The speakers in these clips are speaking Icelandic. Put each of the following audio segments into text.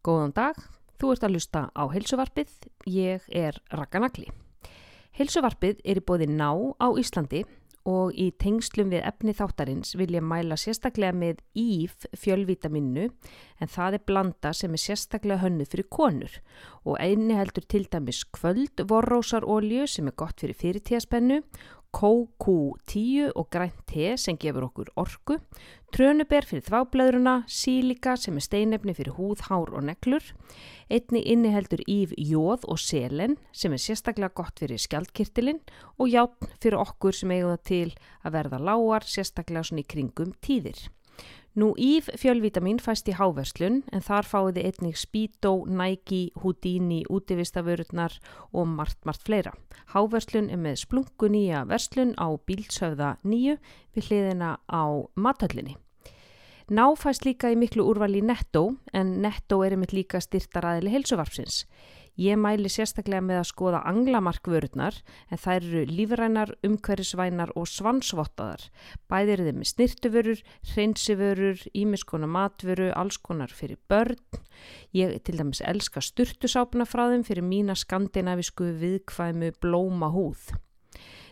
Góðan dag, þú ert að lusta á heilsuvarpið, ég er Rakanagli. Heilsuvarpið er í bóði ná á Íslandi og í tengslum við efni þáttarins vil ég mæla sérstaklega með íf fjölvítaminu en það er blanda sem er sérstaklega hönnuð fyrir konur og einni heldur til dæmis kvöld vorrósarolju sem er gott fyrir fyrirtíðaspennu KQ10 og grænt te sem gefur okkur orku, trönuber fyrir þváblaðuruna, sílika sem er steinefni fyrir húð, hár og neklur, einni inniheldur íf jóð og selen sem er sérstaklega gott fyrir skjaldkirtilinn og játn fyrir okkur sem eigum það til að verða lágar sérstaklega svona í kringum tíðir. Nú Íf fjölvitamin fæst í háverslun en þar fáiði einnig Speedo, Nike, Houdini, útivistaförurnar og margt, margt fleira. Háverslun er með splungu nýja verslun á bílsöfða nýju við hliðina á mathöllinni. Ná fæst líka í miklu úrvali Netto en Netto er einmitt líka styrtaræðili helsuvarpsins. Ég mæli sérstaklega með að skoða anglamarkvörurnar en þær eru lífrænar, umhverfisvænar og svansvottaðar. Bæðir þeim með snirtuvörur, hreinsivörur, ímiskona matvöru, alls konar fyrir börn. Ég til dæmis elska sturtusápuna frá þeim fyrir mína skandinavisku viðkvæmu blóma húð.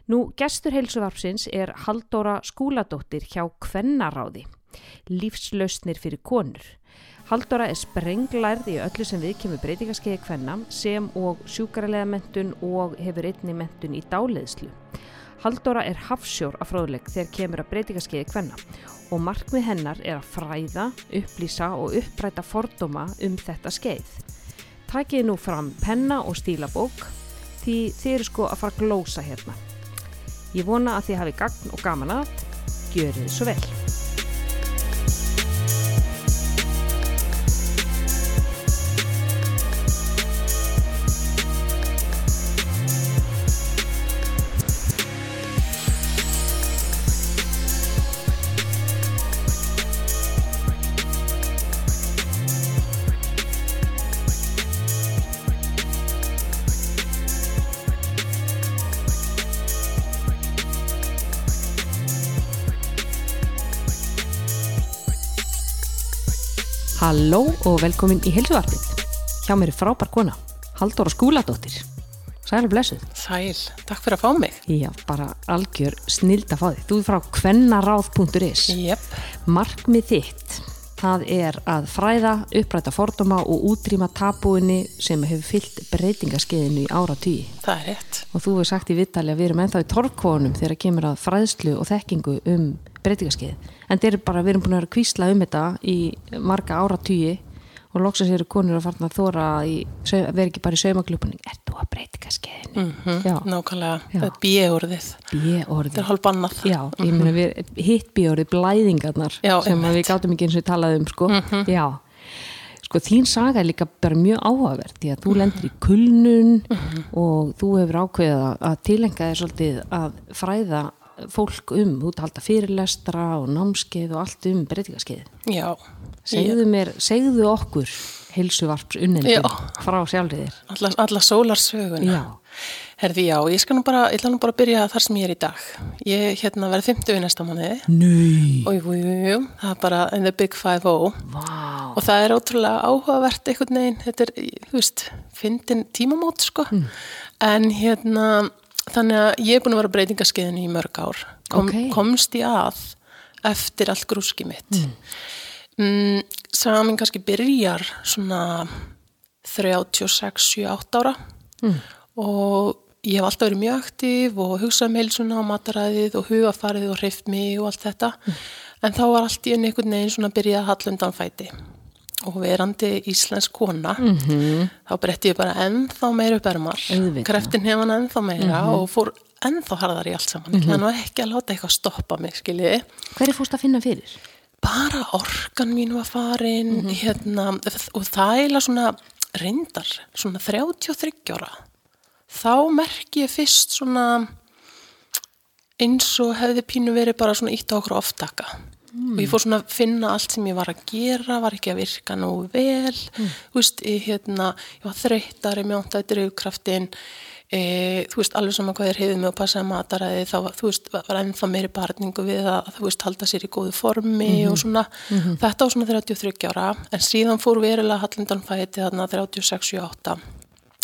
Nú, gestur heilsuvarpsins er Haldóra Skúladóttir hjá Kvennaráði, lífslausnir fyrir konur. Haldóra er sprenglærð í öllu sem við kemur breytingaskeiði hvenna sem og sjúkaralega mentun og hefur einni mentun í dáleiðslu. Haldóra er hafsjór af fróðleg þegar kemur að breytingaskeiði hvenna og markmið hennar er að fræða, upplýsa og uppræta fordóma um þetta skeið. Takiði nú fram penna og stílabók því þið eru sko að fara að glósa hérna. Ég vona að þið hafi gagn og gaman að, gjörið svo vel. Halló og velkomin í heilsuvarpið. Hjá mér er frábær kona, Halldóra Skúladóttir. Sælu blessuð. Sæl, takk fyrir að fá mig. Já, bara algjör snild að fá þig. Þú er frá kvennaráð.is. Jep. Markmið þitt, það er að fræða, uppræta fordóma og útrýma tabúinni sem hefur fyllt breytingaskeiðinu í ára tíu. Það er rétt. Og þú hefur sagt í vittali að við erum ennþá í torkvonum þegar kemur að fræðslu og þekkingu um breytingaskeið. En þeir eru bara, við erum búin að vera kvísla um þetta í marga ára tíu og loksast eru konur að farna að þóra að vera ekki bara í saumaklúpunning er þú að breytingaskeiðinu? Mm -hmm. Nákvæmlega, er bíorðið. Þetta er hálf bannað. Já, mm -hmm. ég meina við, hitt bíorðið, blæðingarnar Já, sem við gátum ekki eins og talaðum um, sko. Mm -hmm. Já. Sko þín saga er líka bara mjög áhugavert því að þú lendir í kulnun og þú hefur ákveðið að tilenga þér svolítið að fræða fólk um, þú talda fyrirlestra og námskeið og allt um breytingaskeið. Já. Segðu mér, segðu okkur heilsuvarps unnendin frá sjálfiðir. Alla, alla sólarsögun. Já. Herði já, ég skal nú bara, ég ætla nú bara að byrja þar sem ég er í dag. Ég hérna verði 50 í næsta manni. Nei. Og jú, jú, jú, það er bara in the big 5-0. Vá. Og það er ótrúlega áhugavert einhvern veginn, þetta er, þú veist, fyndin tímamót sko. Mm. En hérna, þannig að ég er búin að vera breytingaskeiðin í mörg ár. Kom, okay. Komst ég að eftir allt grúski mitt. Mm. Mm, samin kannski byrjar svona 36-78 ára mm. og ég hef alltaf verið mjög aktív og hugsað um heilsuna og mataræðið og hugafarið og hreift mig og allt þetta mm. en þá var allt í enn einhvern veginn svona byrjað hallundan fæti og verandi íslensk kona mm -hmm. þá bretti ég bara ennþá meira upp ermar kreftin hef hann ennþá meira -hmm. og fór ennþá harðar í allt saman -hmm. ég ætla nú ekki að láta eitthvað stoppa mig skiljiði Hver er fórst að finna fyrir? bara orkan mín var farin mm -hmm. hérna, og það er svona reyndar, svona 33 ára þá merk ég fyrst svona eins og hefði pínu verið bara svona ítt á okkur oftaka og ég fór svona að finna allt sem ég var að gera, var ekki að virka nógu vel, Mm. þú veist, ég, hérna, ég var þreyttari, mjóntaði drifkraftin, e, þú veist, alveg saman hvað er hefðið með að passa mataræði, þá var, þú veist, var ennþá meiri barningu við að, þú veist, halda sér í góðu formi Mhm. og svona, þetta var svona 33 ára, en síðan fór verulega hallindan fæti þarna 36-78,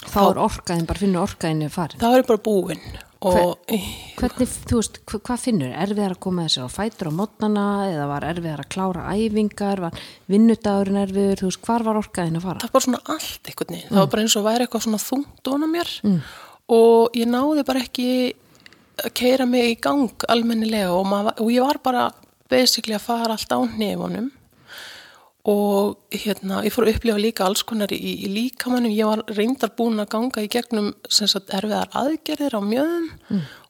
Þá er orkaðin, bara finnur orkaðinni farið. þá er ég bara búin og Hvernig, þú veist, hva- hvað finnur? Erfiðar að koma þessi á fætur á mótnana eða var erfiðar að klára æfingar, var vinnudagurinn erfiður, þú veist, hvar var orkaðin að fara? það var bara svona allt einhvern veginn, það var bara eins og væri eitthvað svona þungt ón á mér. Og ég náði bara ekki að keira mig í gang almennilega og, maður, og ég var bara basically að fara allt á hnefunum og hérna, ég fór að upplifa líka alls konar í, í líkamannum, ég var reyndar búin að ganga í gegnum sem sagt erfiðar aðgerðir á mjöðum.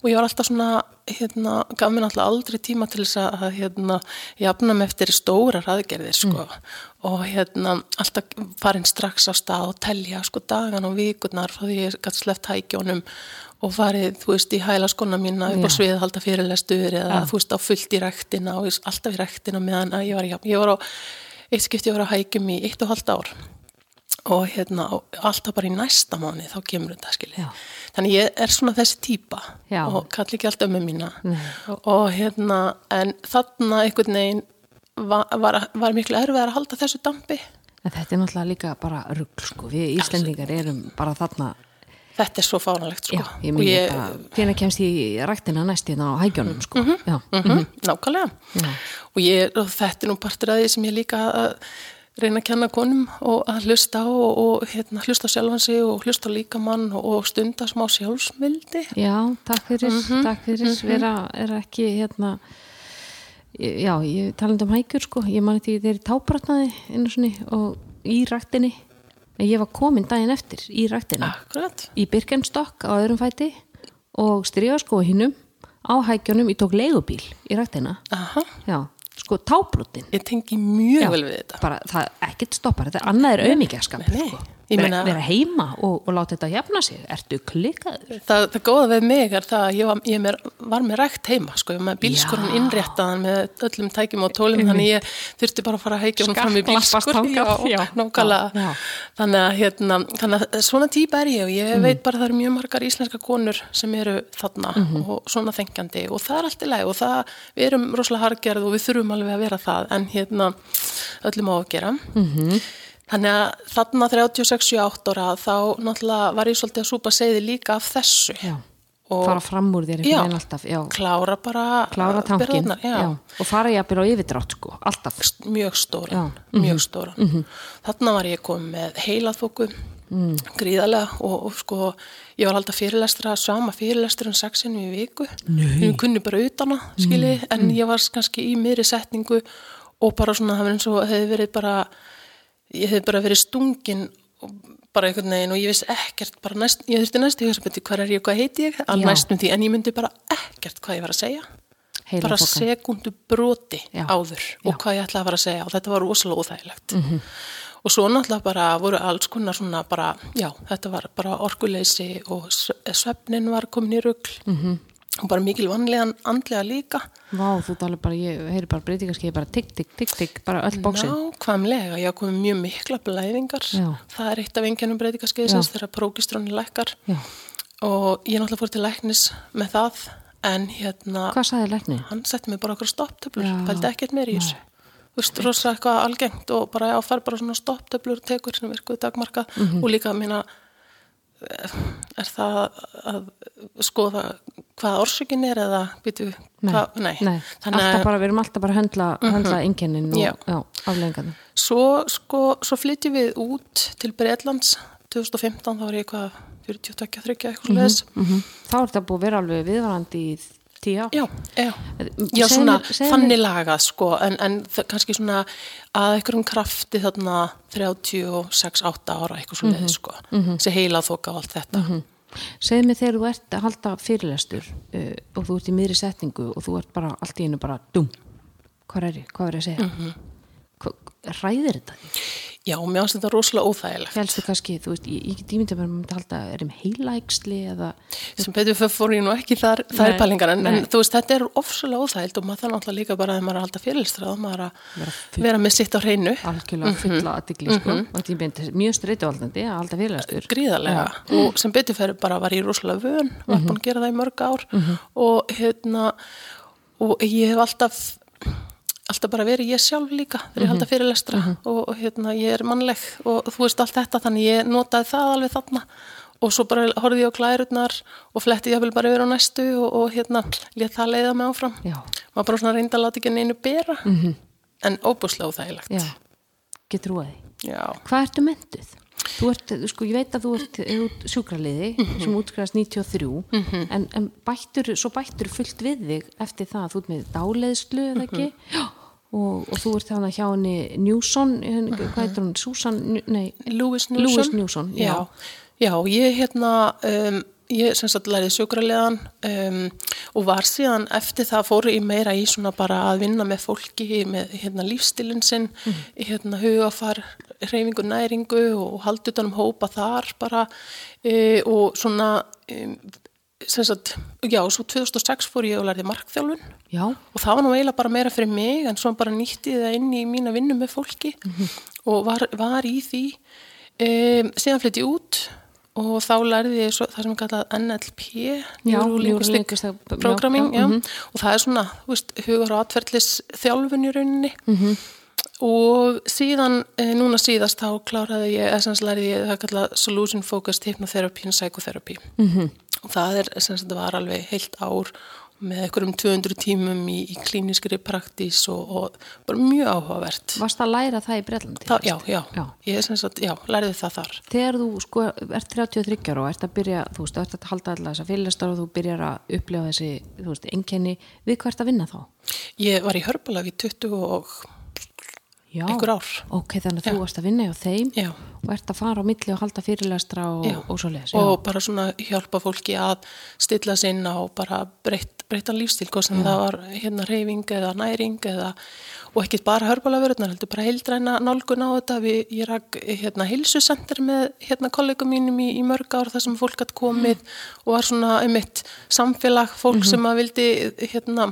Og ég var alltaf svona, hérna, gaf mér alltaf aldrei tíma til þess að, hérna, jafna mig eftir stórar aðgerðir, sko, og hérna, alltaf farin strax á stað og telja, sko, dagan og vikurnar frá því ég gætt sleppt hækjónum og farið, þú veist, í hæla skona mína upp á svið halda fyrirlestuður eða, Já. þú veist, á fullt í rektina og alltaf í rektina meðan að ég var, ég var á eitt skipti ég var að hækjum í eitt og halvt ár og hérna alltaf bara í næsta mánu þá kemur þetta skiljið. Já. Þannig ég er svona þessi típa Já. og kalli ekki alltaf með mína Nei. og hérna en þarna einhvern veginn var, var, var miklu erfið að halda þessu dampi. En þetta er náttúrulega líka bara rugg, sko, við Íslendingar erum bara þarna, Þetta er svo fánalegt sko. já, ég muni bara, hvernig kemst ég í ræktina næst hérna á hægjónum, sko, já, Mhm, nákvæmlega. Já. og, ég, og þetta er nú partur að því sem ég líka að reyna að kenna konum og að hlusta á og, og hérna, hlusta á sjálfan sig og hlusta líkamann og, stunda smá sjálfsmildi. Já, takk fyrir, Mhm, takk fyrir, vera, er ekki hérna, já, ég talandi um hægjur sko, ég man ekki þegar ég tábrotnaði einu svoni og í ræktinni, en ég var komin daginn eftir í Akkurat. Í Birkenstock á öðrum fæti og stríðaskói hinnum á hægjónum, ég tók leigubíl í já, sko tábrotin, Ég tengi mjög Já. vel við þetta. bara það ekkert stoppar, þetta annað er auðmíkjaskap, Nei, sko, ég vera, meina- vera heima og, og láta þetta jafna sig, ertu klikkaður? Það, það góða við mig er það að ég var, ég var með rækt heima, sko, ég var með bílskurinn Já. innréttaðan með öllum tækjum og tólum, þannig ég þurfti bara að fara að hækja hún fram í bílskur. já. Já, já. Þannig að, hérna, þannig að svona típa er ég og ég veit bara að það eru mjög margar íslenska konur sem eru þarna og svona þengjandi og það er allt í lagi og það, við erum rosalega hargerð og við þurfum alveg að vera það en hérna öllum á að gera. -hmm. Þannig að þarna 36-78 ára þá náttúrulega var ég svolítið að súpa segði líka af þessu Já, fara fram úr þér Já. einhvern veginn alltaf, já, klára bara klára tankin byrðarnar, já, og fara jafnir á yfirdrátt sko, alltaf mjög stóran, Já. Mhm. mjög stóran. Þarna var ég komið með heilaþóku, Mm. gríðarlega og, og sko, ég var alltaf fyrirlestra, sama fyrirlestur en sexinu í viku. Nei. Ég kunni bara utan að, skilji, Mm. en ég var kannski í miðri setningu og bara svona, það var eins og hefði verið bara, ég hefði bara verið stungin og bara einhvern veginn og ég vissi ekkert bara næst, ég þurfti næst í hugsa, hvað er ég, hvað heiti ég, Já. næstum því, en ég myndi bara ekkert hvað ég var að segja heila bara sekundu broti Já. áður og Já. hvað ég ætlaði að fara að segja og þetta var rosalega óþægilegt og svo náttúrulega bara voru alls konar svona bara, já, þetta var bara orkuleysi og svefnin var komin í rugl -hmm. Og bara mikil vanlegan andlega líka. Vá, þú talar bara, ég heyri bara breytingarskeiði bara tikk, tikk, tikk, tikk, bara öll bóksin nákvæmlega, ég hafa komið mjög mikla blæðingar, Já. það er eitt af engjönum breytingarskeiðsins þegar prókistróni lækkar. Já, og ég náttúrulega fór til læknis með það en hérna hvað sagði lækni? hann setti mig bara okkur stopptöflur, pældi ekkert meir í þessu. Þú veist, rosa eitthvað algengt og bara fær bara svona stopptöflur tekur sem virkuði dagmarka Mhm. og líka mína er það að skoða hvað orsökin er eða býtu, hvað, nei. nei. Bara, við erum alltaf bara að höndla, höndla einkennin og Já. já, aflengarnir svo, sko, svo flytjum við út til Breitlands 2015, þá var ég eitthvað 42-30 eitthvað mm -hmm. mm Þá er þetta búið að vera alveg viðvarandi í tíu ár Já, já. Já, svona mér- þannig mér- lagað sko, en, en kannski svona að einhverjum krafti þarna 36-8 ára eitthvað svo leið sko, sem heila þoka og allt þetta. Segðu mig þegar þú ert að halda fyrirlestur uh, og þú ert í miðri setningu og þú ert bara allt í einu bara dum hvað er ég, hvað er ég að segja mm -hmm. ræðir þetta því? Já, mér finnst þetta rosalega óþægilegt. Félstu kannski, þú veist, ég, get ímyndið að myndi halda, er þeim heilægsli eða... Sem betur fyrir fór ég nú ekki þar, Nei, pælingar, en, en þú veist, þetta er ofsalega óþægilt og maður þarf náttúrulega líka bara að maður að halda fyrirlistrað, maður er Vera að vera með sitt á hreinu, algjörlega fulla aðdegli, sko. Og þetta er mjög streytuvaldandi að halda fyrirlæstur. gríðarlega, og sem betur fyrir bara var ég rosalega vön, var búin að gera það í mörg ár. Og hérna, og ég hef alltaf, alltaf bara verið ég sjálf líka þegar ég halda fyrirlestra og, og hérna, ég er mannleg og þú veist allt þetta, þannig ég notaði það alveg þarna. Og svo bara horfði ég á klærurnar og fletti ég bara yfir á næstu og, og hérna, lét það leiða mig áfram. Já, maður bara svona reyndi að láta ekki neinu bera. En óbúslega óþægilegt. Já, getur þú að því. Já. Hvað ertu mentuð? Þú ert, sko, ég veit að þú ert, ert sjúkraliði sem útskrifast 93 en, en bættur, svo bættur fullt við þig eftir það, þú ert með dáleiðslu eða ekki? Og, og þú ert þannig hjá henni Newson, henni, hvað heitir hún, Susan, nei, Louis Newson. Louis Newson, já. já. Já, ég hérna, um, ég sem sagt lærið sjúkralegan um, og var síðan eftir það fóru ég meira í svona bara að vinna með fólki með hérna lífstilin sinn, hérna hugafar, reyfingu, næringu og haldi utan um hópa þar bara e, og svona, sem sagt, já, svo 2006 fór ég og lærið markþjálfun. Já, og það var nú eiginlega bara meira fyrir mig en svo bara nýtti það inn í mína vinnu með fólki og var, var í því. Um, síðan flytti ég út og þá lærði ég svo, það sem er kallað NLP Neurolinguistic Programming já, já, mhm. og það er svona, veist, hugar og atferðlis þjálfun í rauninni. Mhm. Og síðan e, núna síðast þá kláraði ég, essens lærði ég það kallað Solution Focused Hypnotherapy and Psychotherapy Mhm. og það er, sem sagt, var alveg heilt ár með einhverjum 200 tímum í, í klíniskri praktís og, og bara mjög áhugavert. varst að læra það í Bretlandi? Það, já, já, Já. ég er sem sagt, já, lærði það þar. Þegar þú sko ert 33 ára og ert að byrja, þú veist, ert að halda alltaf þessa fyrirlestar og þú byrjar að upplefa þessi, þú veist, enkenni, við hvað ert að vinna þá? Ég var í Hörbulag í 20 og. Einhver ár. Ok, þannig að þú varst að vinna hjá þeim Já. og ert að fara á milli og halda fyrirlestra og, Já. og svo leis. og bara svona hjálpa fólki að stilla inn á bara breytt, breyttan lífstíl, hvað sem það var hérna reyfing eða næring eða og ekki bara hörbalaförðunar, heldur bara heildræna nálgun á þetta, við, ég rak hérna hilsusenter með hérna kollegum mínum í, í mörg ár þar sem fólk hatt komið og var svona einmitt samfélag fólk sem að vildi hérna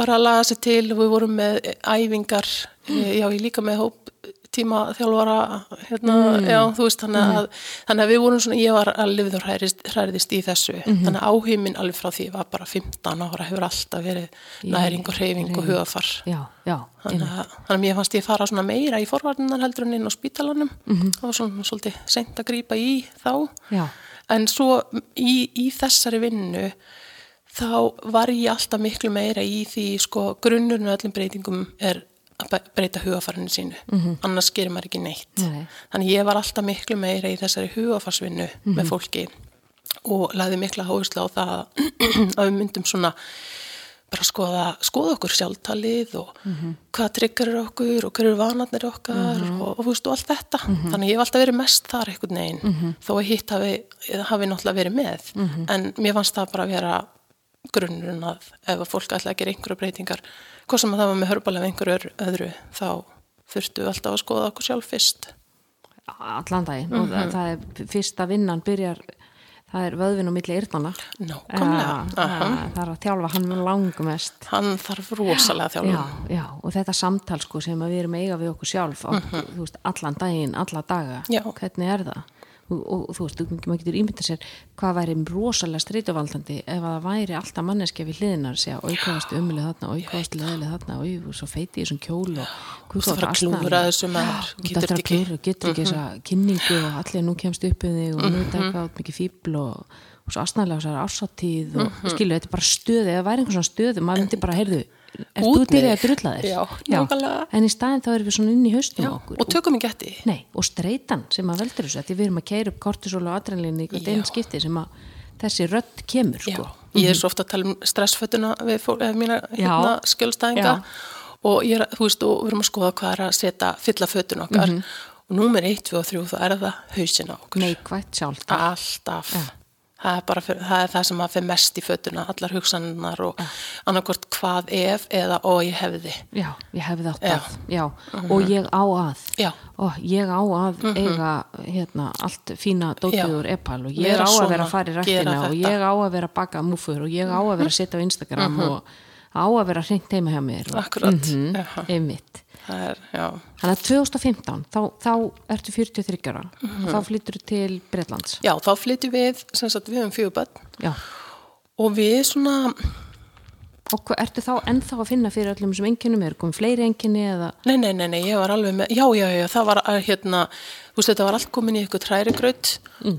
bara laga sig til. Og við vorum með æfingar, mm. já ég líka með hóp tíma þjálfara hérna, já, þú veist, þannig að, þannig að við vorum svona, ég var að lifið og hræðist, hræðist í þessu, þannig að áhugminn alveg frá því var bara 15 ára hefur alltaf verið næring og hreyfing og hugafar Já, já, þannig að, þannig að mér fannst ég fara svona meira í forvarnar heldur en inn á spítalanum. Það var svona svolítið seint að grípa í þá. Já, en svo í, í þessari vinnu þá var ég alltaf miklu meira í því sko grunnurinn af öllum breytingum er að breyta hugafarinu sínu. Annars gerir maður ekki neitt. Nei. þannig ég var alltaf miklu meira í þessari hugafarsvinnu með fólki og lagði mikla áherslu á það að við myndum svona bara skoða, skoða okkur sjálftalið og hvað tryggur okkur og hverju vanarnir okkar og, og, þú veist, og allt þetta. Þannig ég hef alltaf verið mest þar einhvern veginn, þó að hitt hafi, hafi náttúrulega verið með. En mér fannst það bara að vera grunnurinn að ef að fólk ætla að gera einhverju breytingar, hvað sem að það var með hörbalega einhverju öðru, þá þurftu alltaf að skoða okkur sjálf fyrst. allan daginn og það, það er fyrsta vinnan byrjar, það er vöðvin og milli yrnana. Nákvæmlega. Aha. það er að þjálfa hann langmest. Hann þarf rosalega þjálfum. Já, já, og þetta samtal sko sem að við erum að eiga við okkur sjálf á, þú veist, allan daginn, alla daga Já. hvernig er það og, og, og þú veist, maður getur ímyndað sér hvað væri rosalega streytuvaldandi ef að það væri alltaf manneskja við hliðinar hvað varstu ömuleg þarna, hvað varstu leðileg þarna og svo feiti í þessum kjól og Þú veist að fara að klúðra þessu maður, getur þetta ekki. ekki getur ekki þessa kynningu og allir nú kemst upp um þig og nú er Mhm. mikið fíbl og, og svo asnaðlega þessar ásáttíð og Mhm. skilu, þetta er bara stöði eða væri einhvern svona stöðu, maður myndi bara, heyrðu er þú til að drulla þér? En í staðin þá erum við svona inn í haustum Já, okkur. og tökum ekki eftir. Nei, og streitan sem að veldur þessu því við erum að keira upp kortisol og adrenalin í hvert einn skipti sem að þessi rödd kemur Já, sko. ég er svo ofta að tala um stressfötuna við fólk, eða mína hérna, skjölstæðinga og ég er, veist, og við erum að skoða hvað er að setja, fylla fötun okkar. Og númer 1, 2 og 3 þá er það hausin á okkur. neikvægt sjálf Alltaf. Það er bara fyrir, það, er það sem að fyrir mest í fötuna, allar hugsannar og annarkvort hvað ef eða ó ég hefði. Já, ég hefði átt Já. að, já, og ég á að, og ég á að eiga, hérna, allt fína Já. dótið úr epal og ég Vera á að vera að fara í rættina og ég á að vera að baka múfur og ég á að vera að setja á Instagram og á að vera hreint heima hjá mér. og- Akkurat, Mhm, einmitt. Er, Þannig að 2015, þá, þá ertu 43 ára og þá flyttur til Bretlands. já þá flytjum við, sem sagt við börn Já. og við svona, Og ertu þá ennþá að finna fyrir öllum þessum enginum? Er komið fleiri enginni eða? nei, nei, nei, nei, ég var alveg með, já, já, já, það var hérna, þú veist, þetta var allt komin í eitthvað trærigraut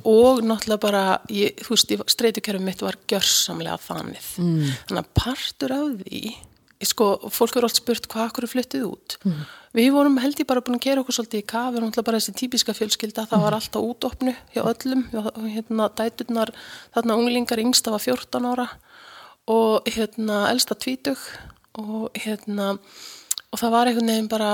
og náttúrulega bara, ég, þú veist, streytukerfum mitt var gjörsamlega þanið. Mm. Þannig að partur af því, sko, fólk eru allt spurt hvað akkur er flyttið út. Við vorum held ég bara búin að gera okkur svolítið í kaf, við erum náttúrulega bara þessi típiska fjölskylda, það var alltaf útopnu hjá öllum, hérna, dæturnar, þarna unglingar yngsta var 14 ára og hérna elsta tvítug og hérna og það var einhvern veginn bara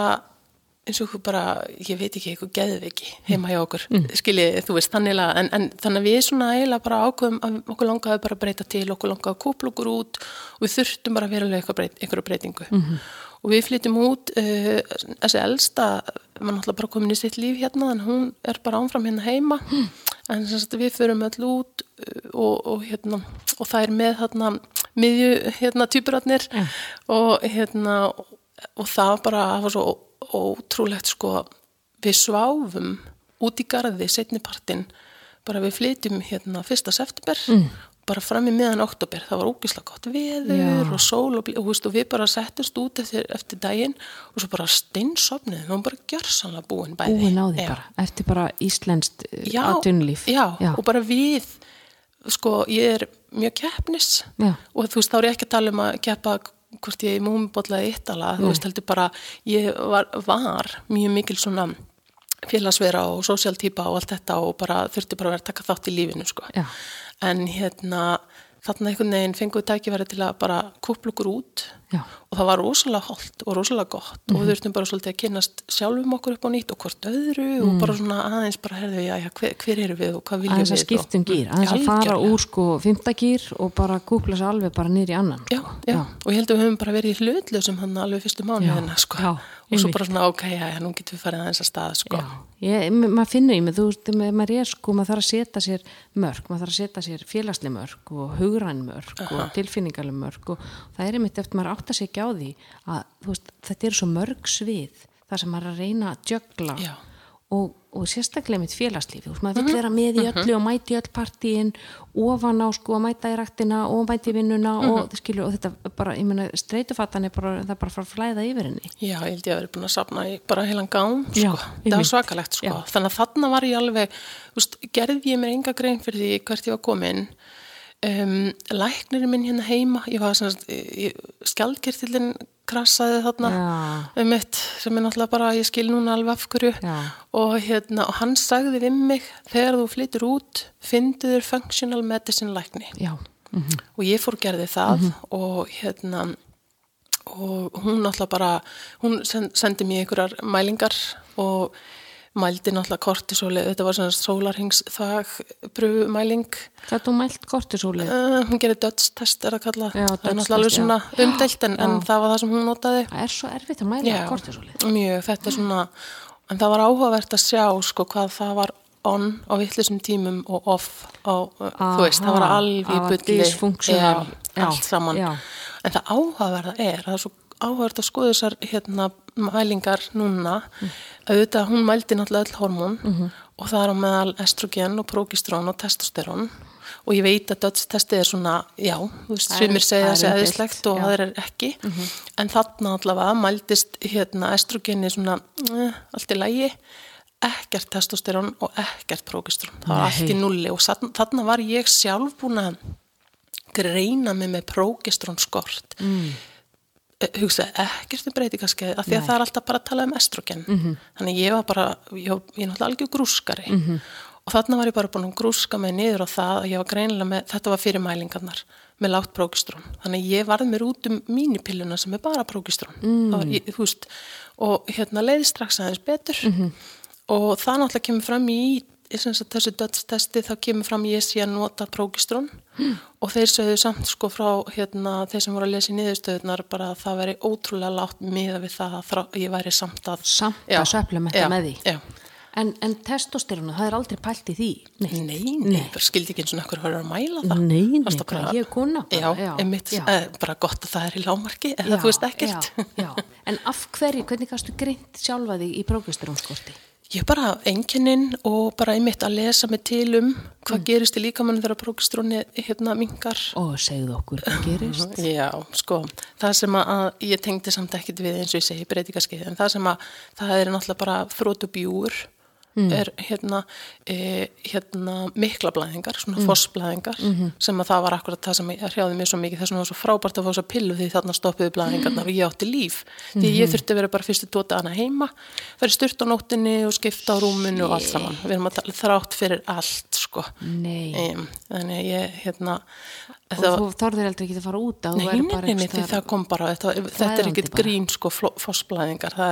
eins og bara, ég veit ekki, eitthvað geðviki heima hjá okkur, mm. skiljið, þú veist þannig að, en, en þannig að við svona eiginlega bara ákveðum að okkur langaði bara að breyta til okkur langaði að kúpla okkur út og við þurftum bara verulega eitthvað breyt, eitthvað breytingu. -hmm. og við flytjum út uh, þessi elsta, maður náttúrulega bara komin í sitt líf hérna, en hún er bara ánfram hérna heima, en sem sagt við förum öll út uh, og, og hérna, og það er með hérna miðju hérna týpuratnir og hérna og það bara það var svo ótrúlegt sko við sváfum út í garði setnipartin bara við flytjum hérna fyrsta september mm. bara fram í miðan oktober það var ógislega gott veður Já. og sól og, og, veist, og við bara settust út eftir, eftir daginn og svo bara steinsopnið við varum bara gjörsanlega búin bæði Búin á því bara, eftir bara íslenskt já, atvinnulíf. já, og bara við sko, ég er mjög keppnis Já. og þú veist, þá er ég ekki að tala um að keppa hvort ég múmibollaði eittala þú veist, heldur bara, ég var, var mjög mikil svona félagsvera og sósíaltýpa og allt þetta og bara þurfti bara að vera að taka þátt í lífinu sko. Já. en hérna þarna einhvern veginn fengum við tækifæri til að bara kúpla okkur út Já. og það var rosalega holdt og rosalega gott og við þurftum bara svolítið að kynast sjálfum okkur upp á nýtt og hvort öðru og bara svona aðeins bara herðu, já, já, hver, hver eru við og hvað viljum aðeins við að skiptum gýr, aðeins að fara úr sko fymta gýr og bara kúkla sér alveg bara í annan sko. já, og ég held að við höfum bara verið í hlutlausum hann alveg fyrstu mánuðina sko. já, og svo bara svona, ok, já, nú getum við farið aðeins að stað sko. Ég, ma- maður finnur í mig, þú veist, ma- maður er sko, maður þarf að setja sér mörg, maður þarf að setja sér félagslega mörg og hugræn mörg og tilfinningalega mörg og það er einmitt eftir maður átt að segja á því að veist, þetta eru svo mörg svið þar sem maður er að reyna að jögla Já. og, og sérstaklega mitt félagslífi, þú veist, maður vill vera með í öllu og mæti öll partíin ofan á sko að mæta í ræktina og mæti í vinnuna og, skilur, og þetta bara, ég meina, streitufattan er bara, það er bara að fara að flæða yfir henni Já, ég held ég að vera búin að safna í bara heilan gám, sko. Já, það var svakalegt, sko. Já. Þannig að þarna var ég alveg, þú veist, gerði ég mér enga grein fyrir því hvert ég var komin. Um, læknirinn minn hérna heima, ég var svona, skjaldkertillin krassaði þarna Já. um mitt, sem er náttúrulega bara, ég skil núna alveg af hverju. Já. Og hérna, og hann sagði við mig, þegar þú flyttur út, fyndu þér functional medicine lækni mm og ég fór gerði það og hérna og hún náttúrulega bara hún sen- sendi mér einhverjar mælingar og mældi náttúrulega kortisóli, þetta var svona sólarhings þag bröfumæling það er þú mælt kortisólið? Uh, hún gerir dödstest er að kalla Já, það er náttúrulega alveg svona umdelt en, en það var það sem hún notaði. Það er svo erfitt að mæla Já, kortisólið. mjög, þetta er svona en það var áhugavert að sjá sko hvað það var on á vittlisum tímum og off á, þú veist, það var Aha, alveg í Já, allt saman. já. en það áhugaverða er það er svo áhugavert að skoða þessar hérna, mælingar núna. Auðvitað hún mældi náttúrulega öll hormón Mhm. og það er á meðal estrogen og progesterón og testosterón. Og ég veit að dödstestið er svona, já, þú veist, er- sumir segja þessi eðislegt og það er ekki. En þarna allavega mældist hérna estrogeni svona eh, allt í lægi ekkert testosterón og ekkert prógestrón það var allt í nulli og þarna, var ég sjálf búin að greina mig með prógestrón skort mm. Hugsa ekkert um breytingaskeið af því að Nei. það er alltaf bara að tala um estrogen -hmm. þannig ég var bara, ég, ég er náttúrulega algjör grúskari -hmm. og þarna var ég bara búin að grúska mig niður á það að ég var greinilega með, þetta var fyrir mælingarnar með lágt prógestrón, þannig ég varð mér út um mínipilluna sem er bara prógestrón mm. og hérna leiði strax aðeins betur -hmm. og það náttúrulega kemur fram í þessu dödstesti þá kemur fram ég sé að nota prókistrón mm. og þeir sögðu samt sko frá hérna, þeir sem voru að lesa í niðurstöðunar bara að það veri ótrúlega látt miða við það að ég væri samt að Samt að supplementa með því. Já, En, en testosterona, það er aldrei pælt í því. nei, nei, nei. skildi ekki eins og höfður að mæla það Nei, nei, Varstu bara, ég er kona. Já, bara, einmitt, já. eh, bara gott að það er í lámarki eða þú veist ekkert Já, já. En af hverju, hvernig gastu greint sjálfa þig í prógesterónskorti? Ég bara enginninn og bara einmitt að lesa mig til um hvað Mm. gerist í líkamannu þegar prókistróni hérna mingar. Og segðu okkur hvað gerist. Já, sko, það sem að, ég tengdi samt ekkit við eins og ég segi breytingaskeið, en það sem að það er náttúrulega bara þrótubjúur Mm. er hérna, e, hérna mikla blæðingar, svona Mm. fossblæðingar Mhm. sem að það var akkurat það sem hrjáði mér svo mikið þess vegna var svo frábært að fá þess að pillu því þarna stoppiðu blæðingarnar og ég átti líf því Mhm. ég þurfti að vera bara fyrstu tóta hana heima fyrir sturt á nóttinni og skipta á rúminu og allt saman, við erum að tala þrátt fyrir allt sko um, þannig að ég hérna Og þú þorðir aldrei ekki að fara út að Nei, nei, nei, það kom bara, þetta, þetta er ekkit grín sko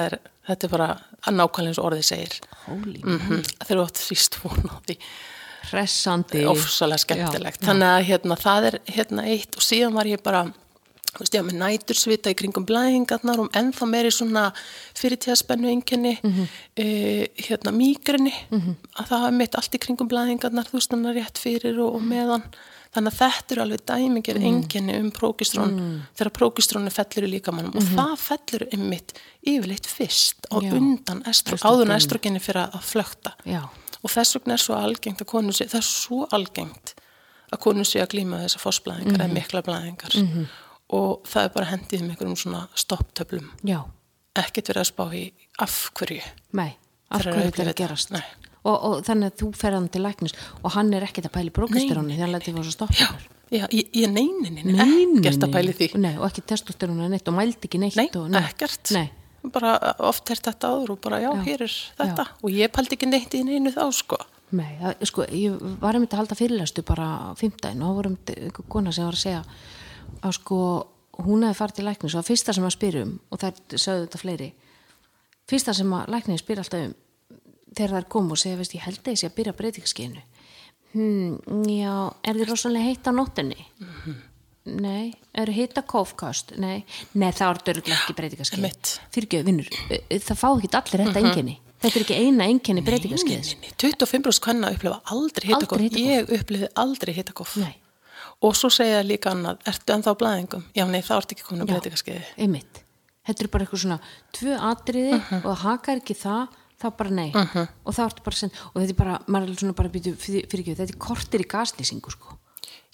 er, þetta er bara að nákvæmlega eins og orðið segir. Mm -hmm. Þeir eru átt síst von á því, ofsalega skemmtilegt. Já. Þannig að hérna, það er hérna eitt og síðan var ég bara, þú veist, var með nætursvita í kringum blæðingarnar og ennþá meiri svona fyrirtíðaspennu einkenni, Mhm. e, hérna mýgrinni, að það var mitt allt í kringum blæðingarnar, þú veist, þannig rétt fyrir og, og meðan. Þannig að þetta eru alveg dæmingir Mhm. einkenni um prókistrón þegar prókistrónu fellur í líkamannum og það fellur einmitt yfirleitt fyrst Mhm. Já. undan estro, Estrógen. áður en estrogenni fyrir að flökta Já. og þess vegna er svo algengt að konu sé, það er svo algengt að konu sé að glíma þessar fossblæðingar Mhm. eða mikla blæðingar og það er bara hendið um einhverjum svona stopptöflum Já. ekkert verið að spá í af hverju Nei. Af Þegar hverju að þetta er að gerast. Nei. Og, og þannig að þú fer hann til læknis og hann er ekkert að pæli prógesteróni þegar hann letið fór svo stoppar. Já, ég, ég neynin, ekkert að pæli því Nei, og ekki testosteróni neitt og mældi ekki neitt. Nei, og, ekkert Nei. bara oft er þetta áður og bara já, Já. hér er þetta og ég pældi ekki neitt í neinu þá sko Nei, sko, ég var einmitt að halda fyrirlæstu bara á fimmtæðin og vorum kona sem var að segja að sko, hún hefði farið til læknis og það fyrsta sem að spyrjum og það sögðu þetta fleiri fyrsta sem að læknis spyr alltaf um þegar það er komið og segja, veist, ég held að ég sé að byrja breytingskinu hmm, já, er þið rosalega heitt á nóttinni? Nei, eru hitta kófkast? Nei, nei það er dörglega ekki breytingaskið Einmitt. Fyrirgjöð, vinnur, það fá ekki allir þetta einkenni. Þetta er ekki eina einkenni breytingaskeiðis Nei, nei, 25% hvenna upplifa aldrei hittakoff ég upplifi aldrei hittakoff Nei. Og svo segja líka annað, ertu ennþá blæðingum? Já, nei, það ertu ekki komin að breytingaskeiði einmitt. Þetta er bara eitthvað svona tvö atriði Mhm. og það hakar ekki það þá bara nei. Og það ertu bara send og þetta er bara, maður er svona bara býtu fyrir, fyrir ekki, þetta er kortir í gaslýsingu sko.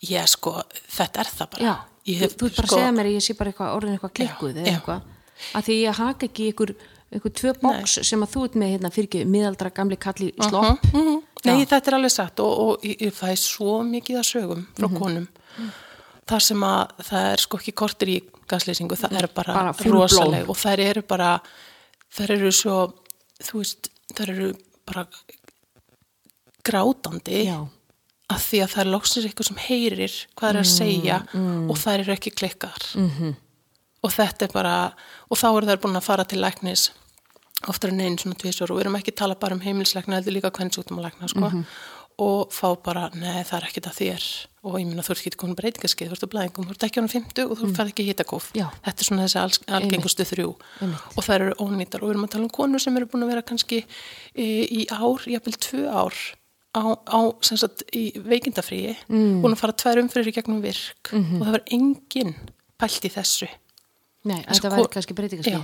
Ég sko, þetta er það bara. Já, ég þú, þú ert bara að segja mér að ég sé bara eitthvað orðin eitthvað klikkuð Já, eða já. eitthvað. Að því ég haka ekki ykkur, ykkur tvö box sem að þú ert með hérna fyrir ekki miðaldra gamli kalli slopp Mhm. Nei, Já. þetta er alveg satt og, og ég, ég fæ svo mikið að sögum frá Mhm. konum þar sem að það er sko ekki kortir í gaslýsingu, það er bara, Bara rosaleg og þær eru bara þær eru svo, þú veist þær eru bara grátandi já, að því að það er loksins eitthvað sem heyrir hvað er að segja og þær eru ekki klikkar -hmm. og þetta er bara og þá eru þær búin að fara til læknis oftar en einn svona tvisar og við erum ekki að tala bara um heimilisleikna heldur líka kvennsjúkdómalækna sko. og fá bara, nei það er ekkit að þér. Og ég minna þú ert ekki komin breytingaskeið þú ert að blæðingum, þú ert ekki ánum 50 og þú færð ekki hitakóf. Þetta er svona þessi alg, algengustu þrjú. Einmitt. og þær eru ónýtar. Og við erum að tala um konur sem eru búin að vera kannski í, í ár, jafnvel tvö ár á, á sem sagt, í veikindafríi mm. búin að fara tvær umfyrir í gegnum virk. Mhm. og það var engin pælt í þessu. Nei, Sko- þetta væri kannski breytingaskið Já.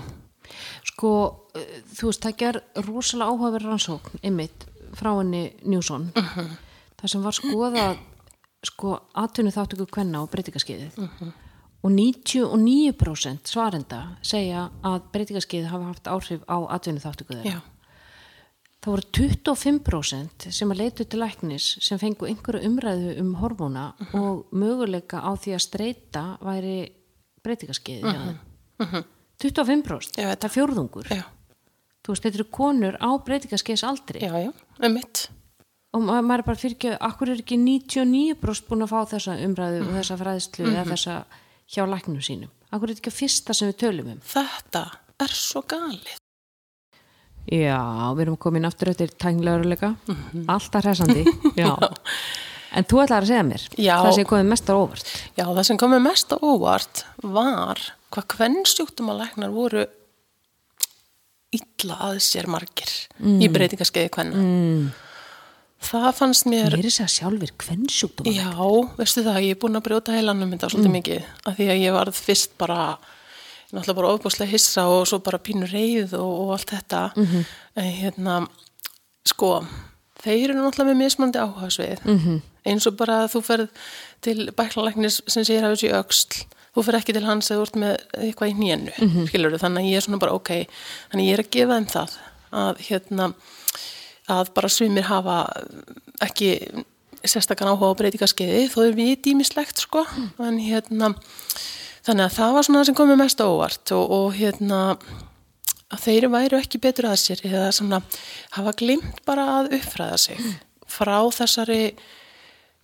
Sko, uh, þú veist, það ger rosalega áhugaverð rannsókn ymmit frá henni Newson Mhm. það sem var skoðað sko, atvinnu þáttöku kvenna og breytingaskiðið Mhm. og 99% svarenda segja að breytingaskiðið hafa haft áhrif á atvinnu þáttöku þeirra Já, það voru 25% sem að leitu til læknis sem fengu einhverju umræðu um hormóna Mhm. og möguleika á því að streyta væri breytingaskeiði mm -hmm. 25% Ég veit það. er fjórðungur. Já, þú veist, þetta eru konur á breytingaskeiðs aldrei já, já, um mitt og ma maður er bara fyrir ekki, akkur er ekki 99% búin að fá þessa umræðu Mhm. og þessa fræðslu eða þessa hjá læknum sínum? Akkur er þetta ekki að fyrsta sem við tölum um? Þetta er svo galið. Já, við erum komin aftur eftir tængleguruleika, alltaf hressandi, já. En þú ætlaði að segja mér, Já. það sem komið mest á óvart. Já, það sem komið mest á óvart var hvað kvennsjúktumalæknar voru illa að sér margir í breytingaskeiði kvenna. Mm. Það fannst mér, Mér er þess að sjálfur kvennsjúkdóma. já, veistu það, ég er búin að brjóta heilanum þetta svolítið mikið, af því að ég varð fyrst bara, náttúrulega bara ofbúslega hissa og svo bara pínu reyð og, og allt þetta, en hérna, sko, þeir eru náttúrulega með mismandi áhugasvið, -hmm. eins og bara þú ferð til bæklalæknis sem segir að þessi öxl, þú fer ekki til hans eða þú ert með eitthvað í nýjenu, mm -hmm. þannig að ég er svona bara ok, þannig að ég er að gefa þeim það, að hérna, að bara sumir hafa ekki sérstakann áhuga á breytingaskeiði þó er við dýmislegt sko. En hérna þannig að það var svona það sem komið mest á óvart og, og hérna að þeir væru ekki betur að sér eða svona hafa glimt bara að uppfræða sig frá þessari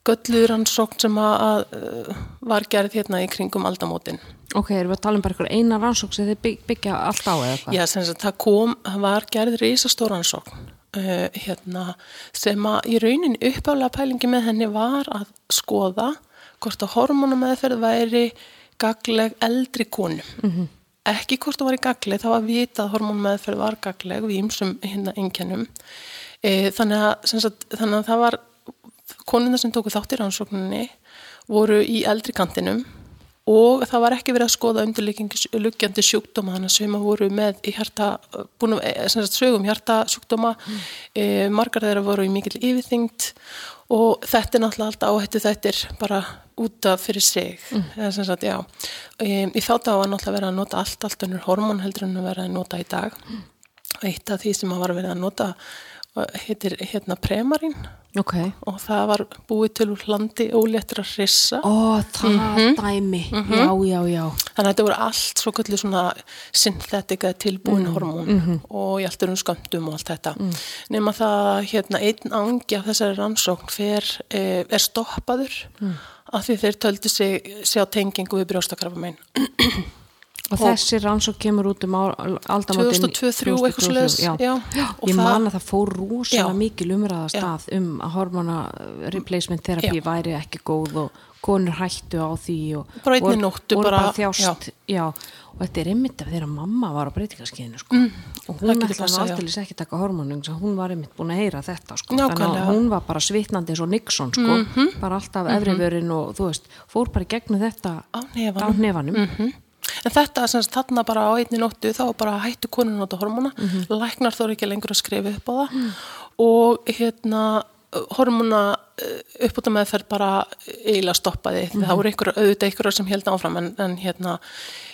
gölluðrannsókn sem að, að uh, var gerð hérna í kringum aldamótin Ok, erum við að tala um bara einhver eina rannsók sem þið bygg, byggja allt á eða hvað? Já, sem sagt, það kom, var gerð risastóransókn uh, hérna, sem að í raunin uppálega pælingi með henni var að skoða hvort að hormonameðferð væri gagleg eldri konum. -hmm. Ekki hvort það var í gagleg, það var að vita að hormonameðferð var gagleg við ýmsum hérna einkennum. E, þannig, að, þannig að það var konuna sem tóku þátt í rannsókninni voru í eldri kantinum og það var ekki verið að skoða undirlugjandi sjúkdóma þannig að sem að voru með í hjarta, búin að sagt, sögum hjarta sjúkdóma mm. e, margar þeirra voru í mikil yfirþyngd og þetta er náttúrulega alltaf áhættu þetta er bara út af fyrir sig mm. sagt, e, í þá dag var náttúrulega verið að nota allt allt önnur hormón heldur en að vera að nota í dag mm. eitt af því sem að var verið að nota heitir hérna premarín Ok. og það var búið til úr landi óléttra hrissa. Ó, það dæmi, já, já, já. þannig að þetta voru allt svo kallið svona synthetika tilbúin hormón og í allt um sköndum og allt þetta. Nema það að, hérna einn angi af þessari rannsókn fer, eh, er stoppaður af því þeir töldu sig sjá tengingu við brjóstakrafa megin Og þessi rannsók kemur út um á- aldamótin 2002, 3, eitthvað já. já. já. Og Ég man að það fór rosalega Já. mikil umræða stað um að hormona replacement therapy Já. væri ekki góð og konur hættu á því og bara- þjást, já. og þetta er einmitt af þeirra mamma var á breytingaskiðinu sko. mm, og hún ætlaði já. aldrei ekki taka hormonum hún var einmitt búin að heyra þetta sko. Hún var bara svitnandi eins og Nixon sko. bara alltaf efrivörin og þú veist, fór bara gegnum þetta Á hnefanum. En þetta sem sagt þarna bara á einni nóttu þá bara hættu konun nota hormona, læknar þóru ekki lengur að skrifa upp á það og hérna hormona uppbúta meðferð bara eiginlega stoppaði. Það voru einhverja auðvitað einhverja sem held áfram en, en hérna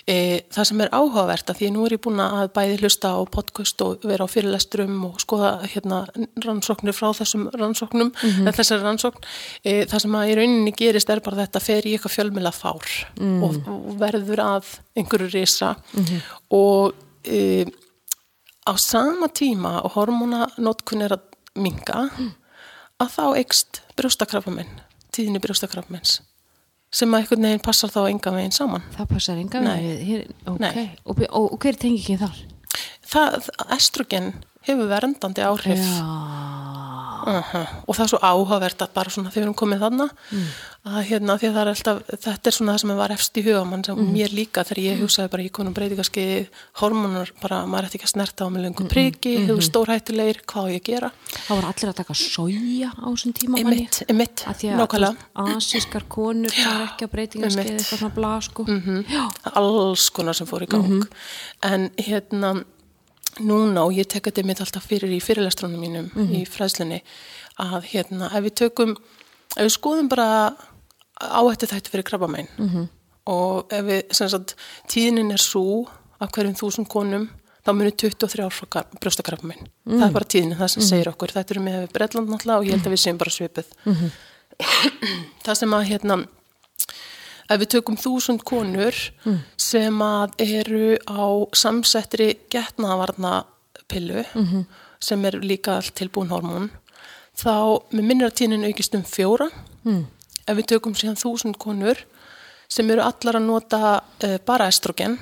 e, það sem er áhugavert að því nú er ég búin að bæði hlusta á podcast og vera á fyrirlesturum og skoða hérna rannsóknir frá þessum rannsóknum, mm þessari rannsókn. E, það sem að í rauninni gerist er bara þetta fer í eitthvað fjölmjöla fár og, og verður að einhverju risa. Og e, á sama tíma og hormonanótkun er að minga að þá eikst brjóstakrafaminn tíðinni brjóstakrafamins sem að einhvern veginn passar þá enga veginn saman Það passar enga Nei. ok, Nei. og, og, og hver tengi ekki þar? það, estrogen hefur verndandi áhrif Já, uh og það er svo áhugavert að bara svona þegar við erum komið þarna að hérna því að það er alltaf þetta er svona það sem var efst í huga mann sem mér líka þegar ég hugsaði bara í konum breytingaskeiði hormonar bara maður ætti ekki að snerta á með löngu priki, hefur stórhættulegir hvað á ég að gera? Það var allir að taka soja á þessum tíma manni. emitt, emitt, nákvæmlega. asískar konur er ekki að breytingarskeið Einmitt. eitthvað svona bla sko. Já, alls konar sem fór í gang. En hérna núna og ég tek þetta mitt alltaf fyrir í fyrirlestrunum mínum í fræðslunni að hérna ef við tökum ef við skoðum bara áhættu þætti fyrir krabbamein -hmm. og ef við sem sagt tíðnin er svo af hverjum þúsund konum þá munir 23 ár brjóstakrabbamein það er bara tíðnin, það sem segir okkur. Þetta eru með Bretland náttúrulega og ég held að við séum bara svipið það sem að hérna ef við tökum þúsund konur sem að eru á samsettri getnaðavarnapillu sem er líka allt tilbúin hormón þá með tíðnin aukist um fjóra ef við tökum síðan þúsund konur sem eru allar að nota uh, bara estrogen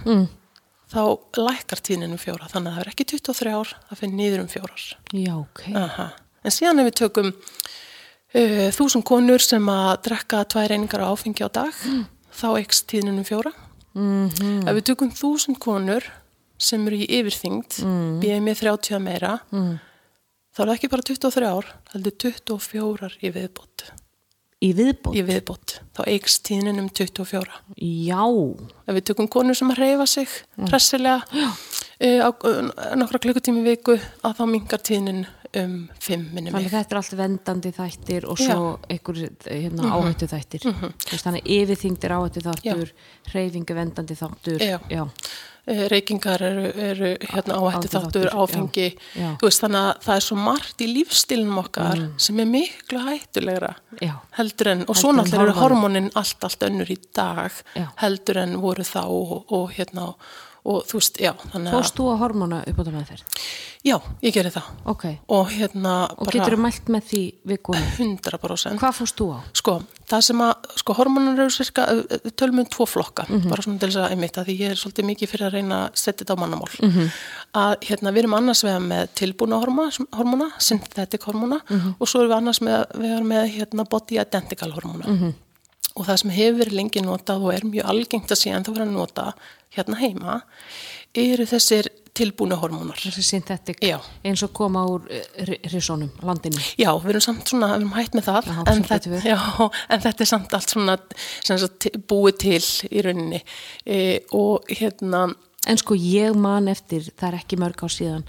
þá lækkar tíðnin um fjóra, þannig að það er ekki 23 ár, það fyrir niður um fjórar. Já, ok. Aha. En síðan ef við tökum þúsund konur sem að drekka tvær einingar áfengi á dag, þá eikst tíðnin um fjóra. Mm Ef við tökum þúsund konur sem eru í yfirþyngd, mm. BMI 30 að meira, Mm. þá er það ekki bara 23 ár, heldur 24 í viðbót. Í viðbót? Í viðbót. Þá eikst tíðnin um 24. Já. Ef við tökum konur sem að reyfa sig hressilega uh, á uh, nokkra klukkutími viku, að þá mingar tíðnin um 5 minni mig. þetta er allt vendandi þættir og svo einhver hérna, áhættu þættir. Þannig að yfirþyngdir áhættu þáttur, hreyfingu vendandi þáttur. Já. Já. Uh, reykingar eru, eru hérna áhættu þáttur, Áhættuþáttur, áfengi. já, veist, þannig að það er svo margt í lífstilnum okkar sem er miklu hættulegra. Heldur en, og svo náttúrulega eru hormónin allt, allt önnur í dag heldur en voru þá og, og hérna og þú veist, já, Fórst þú að hormóna upp á það með þér? já, ég geri það Ok. og hérna Og getur þú mælt með því við konu? 100% Hvað fórst þú á? sko, það sem að, sko, hormónar eru cirka, við tölum um tvo flokka Mhm. bara svona til þess að einmitt að því ég er svolítið mikið fyrir að reyna að setja þetta á mannamál Mhm. að hérna, við erum annars vegar með tilbúna hormóna synthetic hormóna Mhm. og svo erum við annars með, við erum með hérna, body identical hormóna Mhm. og það sem hefur verið lengi notað og er mjög algengt að sé en það verið að nota hérna heima eru þessir tilbúna hormónar Þessi synthetic Já. eins og koma úr risónum, landinu. Já, við erum samt svona, við erum hægt með það, Já, en, fer. já, en þetta er samt allt svona sagt, búið til í rauninni e, og hérna, En sko ég man eftir, það er ekki mörg á síðan,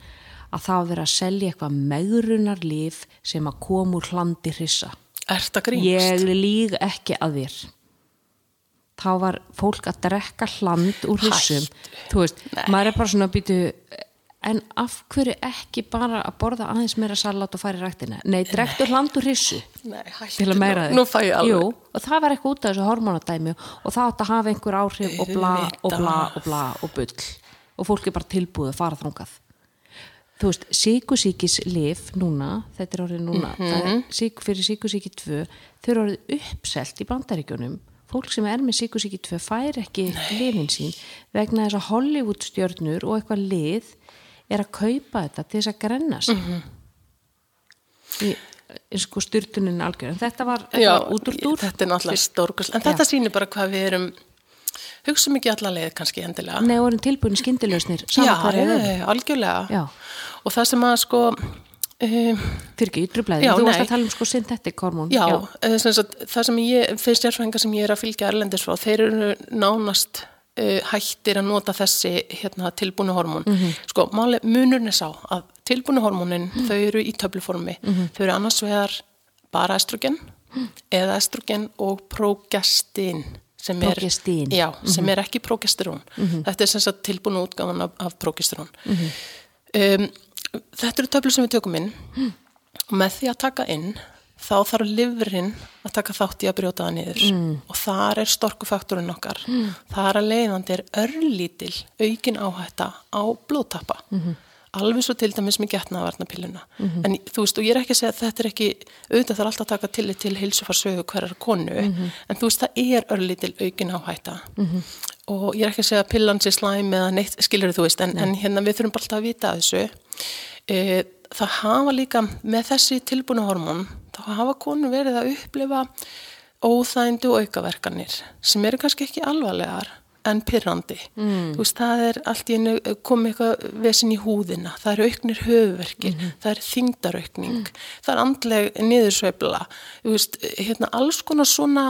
að það verið að selja eitthvað megrunar líf sem að koma úr hlandi hrissa. er þetta grínst? Ég líg ekki að þér. Þá var fólk að drekka hland úr hrissum. Þú veist, Nei. maður er bara svona að býtu, en af hverju ekki bara að borða aðeins meira salat og fara í ræktina? Nei, drektu hland úr hættu til að meira þig. Jú, og það var eitthvað út af þessu hormonadæmi og það átt að hafa einhver áhrif og bla og bla og bla og bull og fólk er bara tilbúið að fara þangað. Þú veist, síkusíkis lif núna, þetta er orðið núna, það er sík, fyrir síkusíki 2, þau eru orðið uppselt í bandaríkjunum. Fólk sem er með síkusíki 2 fær ekki lifin sín vegna þess að Hollywood stjörnur og eitthvað lið er að kaupa þetta til þess að grenna sig. Mhm. Í, sko styrtunin algjör, en þetta var, var út úr dúr. þetta er náttúrulega stórkust, en þetta sýnir bara hvað við erum, hugsa mikið alla leið kannski endilega. Nei, vorum tilbúin skindilösnir, já, algjörlega. Já. Og það sem að sko, um, Fyrir ekki, ytrublaði, þú varst að tala um sko synthetic hormón. Já, já. Sagt, það sem ég, þeir stjárfængar sem ég er að fylgja erlendis frá, þeir eru nánast uh, hættir að nota þessi hérna, tilbúinu hormón. Sko, máli, munurinn er sá að tilbúinu hormónin, þau eru í töfluformi. Þau eru annars vegar bara estrogen eða estrogen og progestin sem er, já, sem er ekki progesterón. Þetta er sem sagt tilbúinu útgáfan af, af progesterón. Um, þetta eru töflur sem við tökum inn. Og með því að taka inn þá þarf livrin að taka þátt í að brjóta það niður. Og þar er storkufaktorinn okkar. Þar að leiðandi er örlítil aukin áhætta á blóðtappa. Alveg svo til dæmis með getnaðvarnapilluna en þú veist og ég er ekki að segja að þetta er ekki auðvitað þarf alltaf að taka tillit til heilsufarsögu hverjar konu. En þú veist það er örlítil aukin áhætta og ég er ekki að segja að pillan sé slæm eða neitt skilur þú veist en, en hérna við þurfum bara alltaf að vita af þessu e, það hafa líka með þessi tilbúinu hormón þá hafa konu verið að upplifa óþændu og aukaverkanir sem eru kannski ekki alvarlegar en pyrrandi. Mm. Þú veist, það er allt í einu komið eitthvað vesin í húðina, það eru auknir höfverkir, það er þingdaraukning, það er andleg niðursveifla, þú veist, hérna alls konar svona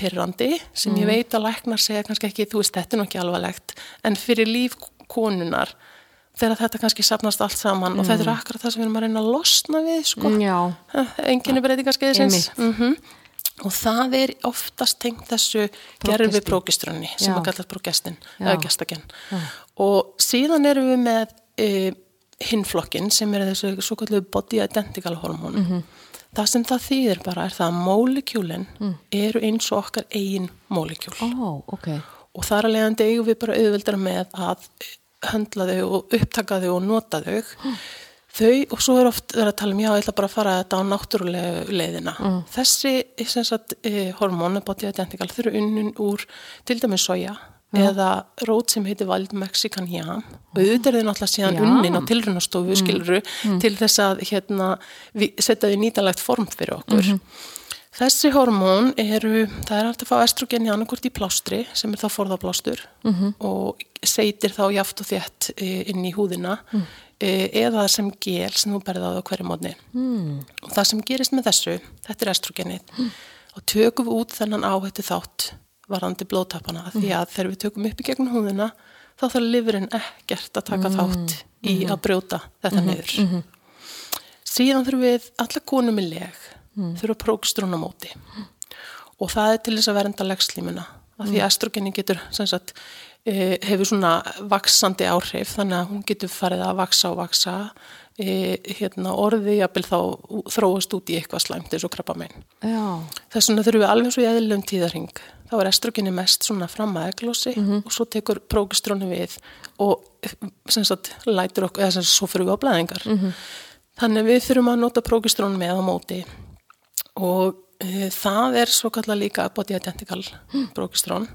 pyrrandi sem ég veit að læknar segja kannski ekki, þú veist, þetta er nú ekki alvarlegt, en fyrir líf konunar þegar þetta kannski sapnast allt saman og þetta er akkurat það sem við erum að reyna að losna við, sko. Já, Enginni breytingarskeiðisins. Mm Og það er oftast tengt þessu gerfi prókistrunni sem að kallast prógestin, Já. eða gestagen. Og síðan erum við með e, hinflokkin sem er þessu svo kallu body identical hormón. Mhm. Það sem það þýðir bara er það að molekjúlin Mm. eru eins og okkar eigin molekjúl. ó, ok. Og þar að leiðandi eigum við bara auðveldra með að höndla þau og upptaka þau og nota þau. Þau, og svo er oft verið að tala um, já, ég ætla bara að fara þetta á náttúrulegu leiðina. Þessi, sem sagt, eh, hormónu, body identical, þau eru unnun úr til dæmis soja, eða rót sem heitir Wild Mexican Yam. Og auðvitað er þau náttúrulega síðan Já. unnin á tilrunastofu skiluru til þess að hérna, setja þau nýtalegt form fyrir okkur. Þessi hormón eru, það er hægt að fá estrogen í annarkvort í plástri sem er þá forðaplástur og seitir þá jaft og þétt eh, inn í húðina eh, eða sem gel sem þú berði á það hverju mótni. Mm. Og það sem gerist með þessu, þetta er estrogenið, og tökum við út þennan áhættu þátt varandi blóðtappana af því að þegar við tökum upp í gegnum húðina þá þarf lifurinn ekkert að taka þátt í að brjóta þetta niður. Síðan þurfum við alla konum í leg, þurfum prókstrún á móti og það er til þess að vernda legslímuna af því að estrogeni getur sagt, eh, hefur svona vaksandi áhrif þannig að hún getur farið að vaksa og vaksa eh, hérna, orði jafnvel þá þróast út í eitthvað slæmt eins og krabba megin. Já, Þess vegna þurfum við alveg svo í eðlum tíðarhing. Þá er estrogeni mest svona fram að eglósi og svo tekur prógistrónu við og sem sagt lætur okkur, eða sem sagt svo fyrir við á blæðingar. Þannig að við þurfum að nota prógistrónu með á móti og e, það er svo kallar líka body identical prógistrón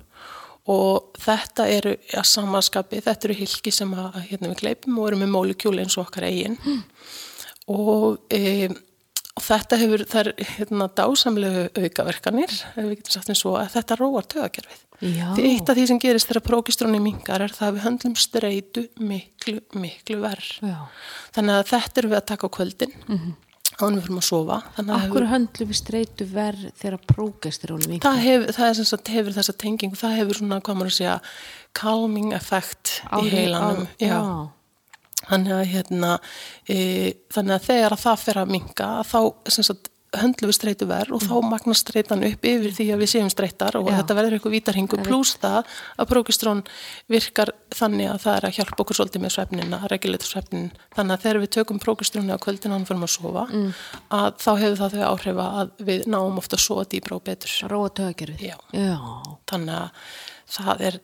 og þetta eru að samaskapi, þetta eru hilki sem að, hérna við kleipum og eru með molekjúli eins og okkar eigin og e, og þetta hefur þær hérna, dásamlegu aukaverkanir, ef við getum sagt eins og að þetta róar tögakerfið. Já. Því eitt af því sem gerist þegar prógistróni mingar er það að við höndlum streitu miklu, miklu verð. já. Þannig að þetta eru við að taka á kvöldin mm -hmm. ánum við fyrir að sofa. Akkur höndlu við streitu verð þegar prógesterónu mingar? það, hef, það er sem sagt hefur þessa tengingu, það hefur svona, hvað maður að segja, calming effect í heilanum. Á, já. Þannig að, hérna, e, þannig að þegar að það fer að minga, þá sagt, höndlu við streitu verð og þá magnast streitan upp yfir því að við séum streittar og Já. þetta verður eitthvað vítarhingur pluss það að prókistrón virkar þannig að það er að hjálpa okkur svolítið með svefnina, að regulita svefnin þannig að þegar við tökum prókistrónu á kvöldin ánum fyrir að sofa, að þá hefur það þau áhrifa að við náum ofta að sofa dýbra og betur. Róa tögakerfið? Já. Já, Þannig að það er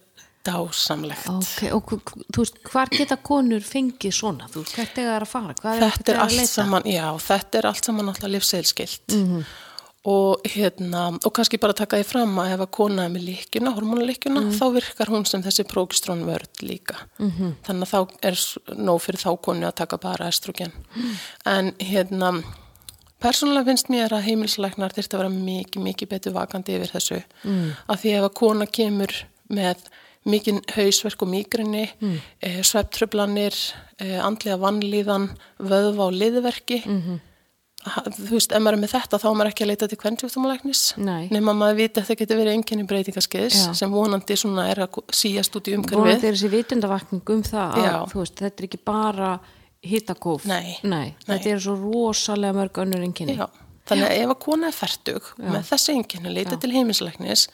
dásamlegt. ok, og þú veist, hvar geta konur fengið svona? Þú veist, hvert eiga það að fara? Hvað er þetta er að allt saman, já, þetta er allt saman alltaf livseilskilt og hérna, og kannski bara taka því fram að ef að kona er með líkjuna, hormonalíkjuna, þá virkar hún sem þessi prókistrón vörd líka. Þannig að þá er nóg fyrir þá konu að taka bara estrogen. En hérna, persónulega finnst mér að heimilslæknar þyrfti að vera mikið, mikið betur vakandi yfir þessu. Mm. Af því ef að kona kemur með mikinn hausverk og mýgrinni, mm. e, sveptröflanir, e, andlega vannlíðan, vöðva og liðverki. -hmm. Þú veist, ef maður er með þetta þá er maður ekki að leita til kvennsjóftumalæknis. Nei. Nefn að maður viti að það getur verið einkenni breytingaskeiðs Já. sem vonandi svona er að síast út í Vonandi umhverfið. er þessi vitundavakning um það að, Já. þú veist, þetta er ekki bara hitakóf. Nei. Nei. Nei. Þetta er svo rosalega mörg önnur enginni. Já, þannig að ef að kona er færtug með þessi einkenni leita til heiminslæknis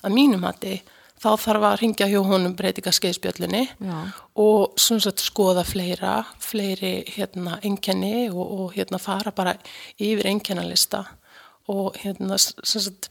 að mínum mati þá þarf að ringja hjá honum breytinga skeiðspjöllunni Já. og sagt skoða fleira, fleiri hérna einkenni og, og hérna fara bara yfir einkennalista og hérna sagt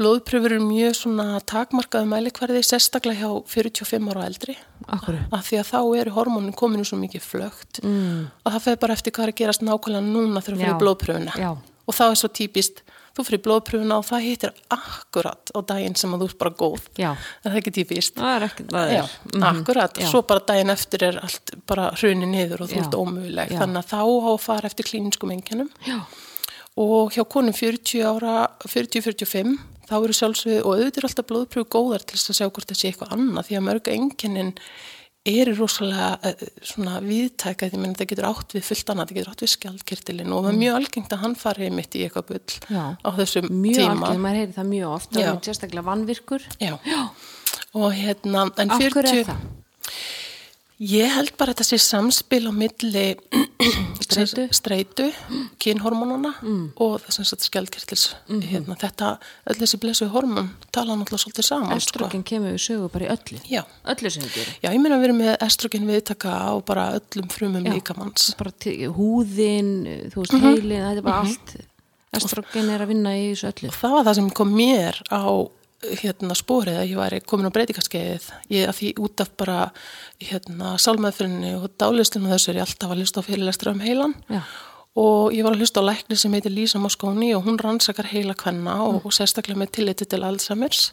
blóðpröfur eru mjög takmarkaðu mælikvarði sérstaklega hjá 45 ára eldri Akkur. af því að þá eru hormónin kominu svo mikið flögt mm. og það fer bara eftir hvað er að gerast nákvæmlega núna þegar Já. fyrir blóðpröfuna Já. og þá er svo típist, þú fyrir blóðpröfuna og það hittir akkurat á daginn sem að þú ert bara góð Já. er það ekki típist? Það er ekki, er. Mhm. akkurat, Já. svo bara daginn eftir er allt bara hruni niður og þú ert ómöguleg þannig að þá á að fara eftir klíninskum engjannum Já. og hjá konum 40 ára 40-45 þá eru sjálfsögðu og auðvitað er alltaf blóðpröfu góðar til að sjá hvort það sé eitthvað annað því að mörg enginnin eru rosalega uh, svona viðtæka því að það getur átt við fullt annað, það getur átt við skjaldkirtilin og það er mjög algengt að hann fari mitt í eitthvað bull Mm. Já. á þessum Mjög tíma algjörð, maður heyri það mjög oft. Það Já. er sérstaklega vannvirkur. Já. og hérna en Af hverju 40 er það? Ég held bara að þetta sé samspil á milli Streitu? streitu kynhormónuna og þess að skjaldkirtils hérna, þetta, öll þessi blessu hormón tala náttúrulega svolítið saman sko. Estrogen kemur við sögu bara í öllu. Já. Öllu. Já, ég meina að við erum með estrogen viðtaka á bara öllum frumum líkamanns húðin, þú veist, Mhm. heilin, þetta er bara allt. Estrogen er að vinna í þessu öllu. og það var það sem kom mér á hérna spórið að ég væri komin á breytingaskeiðið ég að því út af bara hérna sálmeðfyrinni og dálistunum þessu er ég alltaf að hlusta á fyrirlestra um heilan. Já. og ég var að hlusta á lækni sem heitir Lísa Moskóni og hún rannsakar heila kvenna og, og sérstaklega með tilliti til Alzheimer's.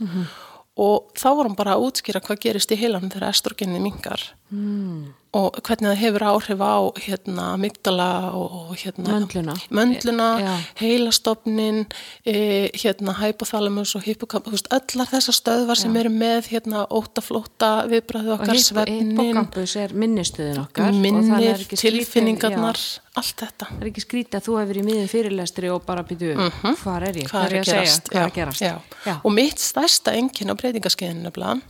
Og þá var hann bara að útskýra hvað gerist í heilanum þegar estrogenið mingar mm. og hvernig það hefur áhrif á hérna mygdala og hérna Möndluna. möndluna Já. heilastofnin e, hérna hypothalamus og hippocampus allar þessar stöðvar sem eru með hérna óttaflótta viðbræðu og okkar svefnin, hippocampus er minnistuðin okkar og skrítið- tilfinningarnar já, allt þetta það er ekki skrítið að þú hefur í miðin fyrirlestri og bara býtu, mm hvað er ég, hvað er að segja? hvað er að gerast Já. Já. og mitt stærsta enginn á breytingaskeiðinu uh,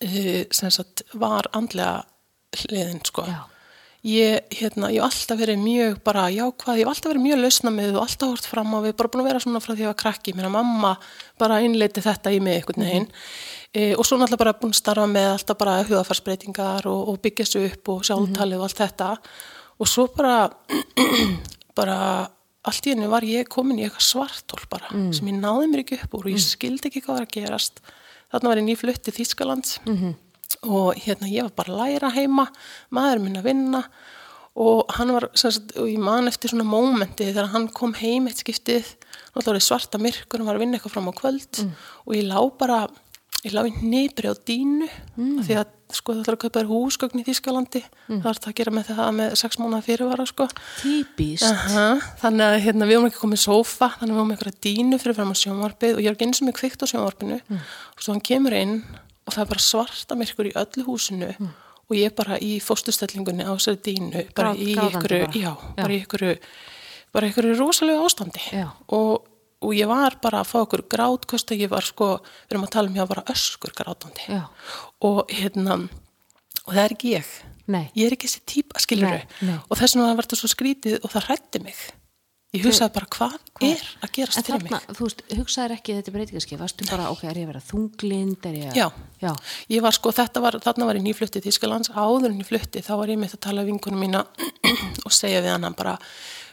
sem sagt var andlega hliðin sko. Já. ég, hérna, ég hef alltaf verið mjög bara jákvæð, ég hef alltaf verið mjög lausna með og alltaf hort fram á við, bara búin að vera svona frá því að ég var krakki, mér að mamma bara innleiti þetta í mig einhvern veginn. E, og svo náttúrulega bara búin að starfa með alltaf bara hugafarsbreytingar og, og byggja sig upp og sjálftalið og allt þetta. Og svo bara bara allt í henni var ég komin í eitthvað svartól bara sem ég náði mér ekki upp úr og ég skildi ekki hvað var að gerast þarna var ég nýflutti Þískaland -hmm. og hérna ég var bara að læra heima maður minn að vinna og hann var, sagt, og ég man eftir svona mómenti þegar hann kom heim eitt skiptið, náttúrulega var ég svarta myrkur hann var að vinna eitthvað fram á kvöld og ég lá bara, ég lá í nýbri á dínu, mm. því að sko það ætlar að kaupa þér húsgögn í Þískalandi það er það að gera með það með sex mánuða fyrirvara sko. Típist. Aha, þannig að hérna, við vorum ekki komið sófa þannig að við vorum einhverja dínu fyrir fram á sjónvarpið og ég var ekki eins og mig kvikt á sjónvarpinu. Og svo hann kemur inn og það er bara svarta myrkur í öllu húsinu og ég bara í fóstustellingunni á þessari dínu bara Grát- í einhverju, bara. já, Já. bara í einhverju bara einhverju rosalega ástandi. Já. og, og ég var bara að fá okkur grátkost og ég var sko, við erum að tala um ég var bara öskur grátandi. Já. og hérna og það er ekki ég. Nei. ég er ekki þessi típa, skilur nei. og þess vegna var þetta svo skrítið og það hrætti mig. Ég hugsaði bara hvað er að gerast fyrir mig? þú veist, hugsaðir ekki þetta breytingaskip, varstu bara, ok, er ég að vera þunglind, ég að... Já. Já, ég var sko, þetta var, þarna var ég nýflutti í Þískalands áður flutti, þá var ég með að tala vinkunum mína og segja við hann bara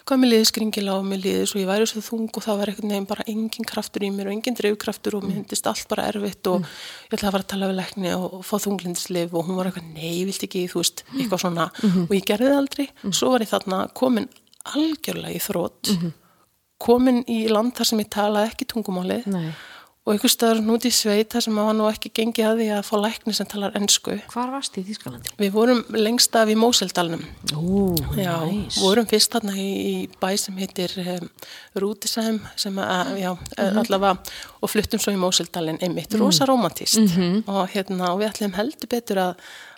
hvað mér liði skringila og mér liði svo ég væri svo þung og það var einhvern veginn bara engin kraftur í mér og engin dreifkraftur og mér hundist allt bara erfitt og ég ætlaði að fara að tala við lækni og, fá þunglindslif og hún var eitthvað, nei, vilt ekki, þú veist, eitthvað svona. Og ég gerði það aldrei, svo var ég þarna komin algjörlega í þrótt komin í land þar sem ég talaði ekki tungumálið. Nei. Og einhver staður núti í sveit þar sem maður nú ekki gengið að því að fá lækni sem talar ennsku. Hvar varst í Þýskalandi? Við vorum lengst af í Móseldalnum. Ú, Já, næs. vorum fyrst þarna í, í bæ sem heitir um, Rútisheim sem að, já, Mhm. allavega og fluttum svo í Móseldalinn einmitt, rosa romantist Mhm. og hérna, og við ætlum heldur betur að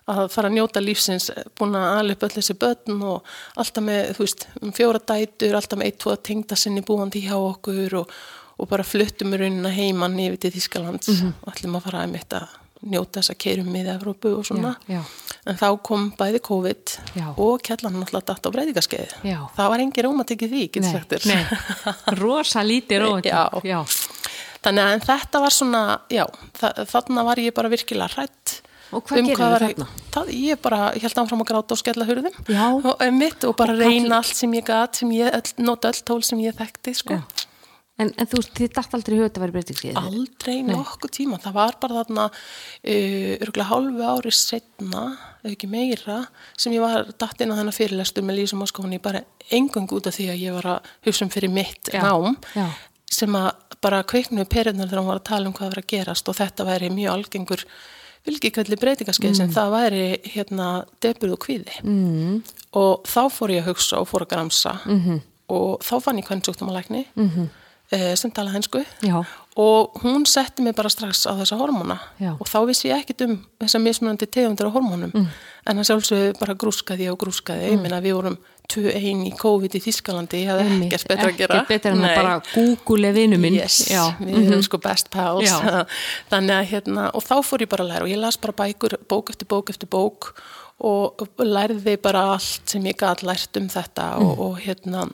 að fara að njóta lífsins, búin að alveg öll þessi börn og alltaf með, þú veist, um fjóra dætur, alltaf með eitt, tvo tengda sinni búandi hjá okkur og, og bara fluttum í rauninna heimann yfir til Þískalands Mhm. og ætlum að fara einmitt að njóta þess að keirum miða Evrópu og svona. Já, já. En þá kom bæði COVID Já. og kellan náttúrulega datt á breytingarskeið. Það var engin rómatik í því, getur nei. Rosa. Já. Já. Þannig að þetta var svona, þarna var ég bara virkilega hrætt. Og hvað gerirðu var- þarna? Það, ég bara, held áfram að gráta og skella hurðum. Og, einmitt, og bara Og reyna allt sem ég gat, sem ég, öll, nota öll tól sem ég þekkti, sko. En, en þú veist, þið dætt aldrei í hug að þetta væri breytingaskip? Aldrei nokkuð tíma. Það var bara þarna uh, örgulega hálfu ári setna, ef ekki meira, sem ég var datt inn á þennan fyrirlestur með Lísum Áskóni bara engung út af því að ég var að hugsa um fyrir mitt Já, nám já. sem að bara kveiknu perurnar þegar hún var að tala um hvað var að gerast og þetta væri mjög algengur vilkikvelli breytingaskeið sem það væri hérna deburð og kvíði mm. og þá fór ég að hugsa og fór að gramsa -hmm. og þá fann ég hvernig sjúkdómalækni mm -hmm. Sem tala hensku Já. og hún setti mig bara strax á þessa hormóna. Já. og þá vissi ég ekkit um þessa mismunandi tegundir á hormónum. Mm. en það sjálfsögðu bara grúskaði og grúskaði. Ég meina við vorum 2-1 í COVID í Þískalandi ég hafði ekkert betra að gera. Ekkert betra en að bara Google vinu minn. Yes, Já. við erum sko best pals. Þannig að hérna og þá fór ég bara að læra. Og ég las bara bækur bók eftir bók eftir bók. Og lærði bara allt sem ég gæt lært um þetta. Og, og hérna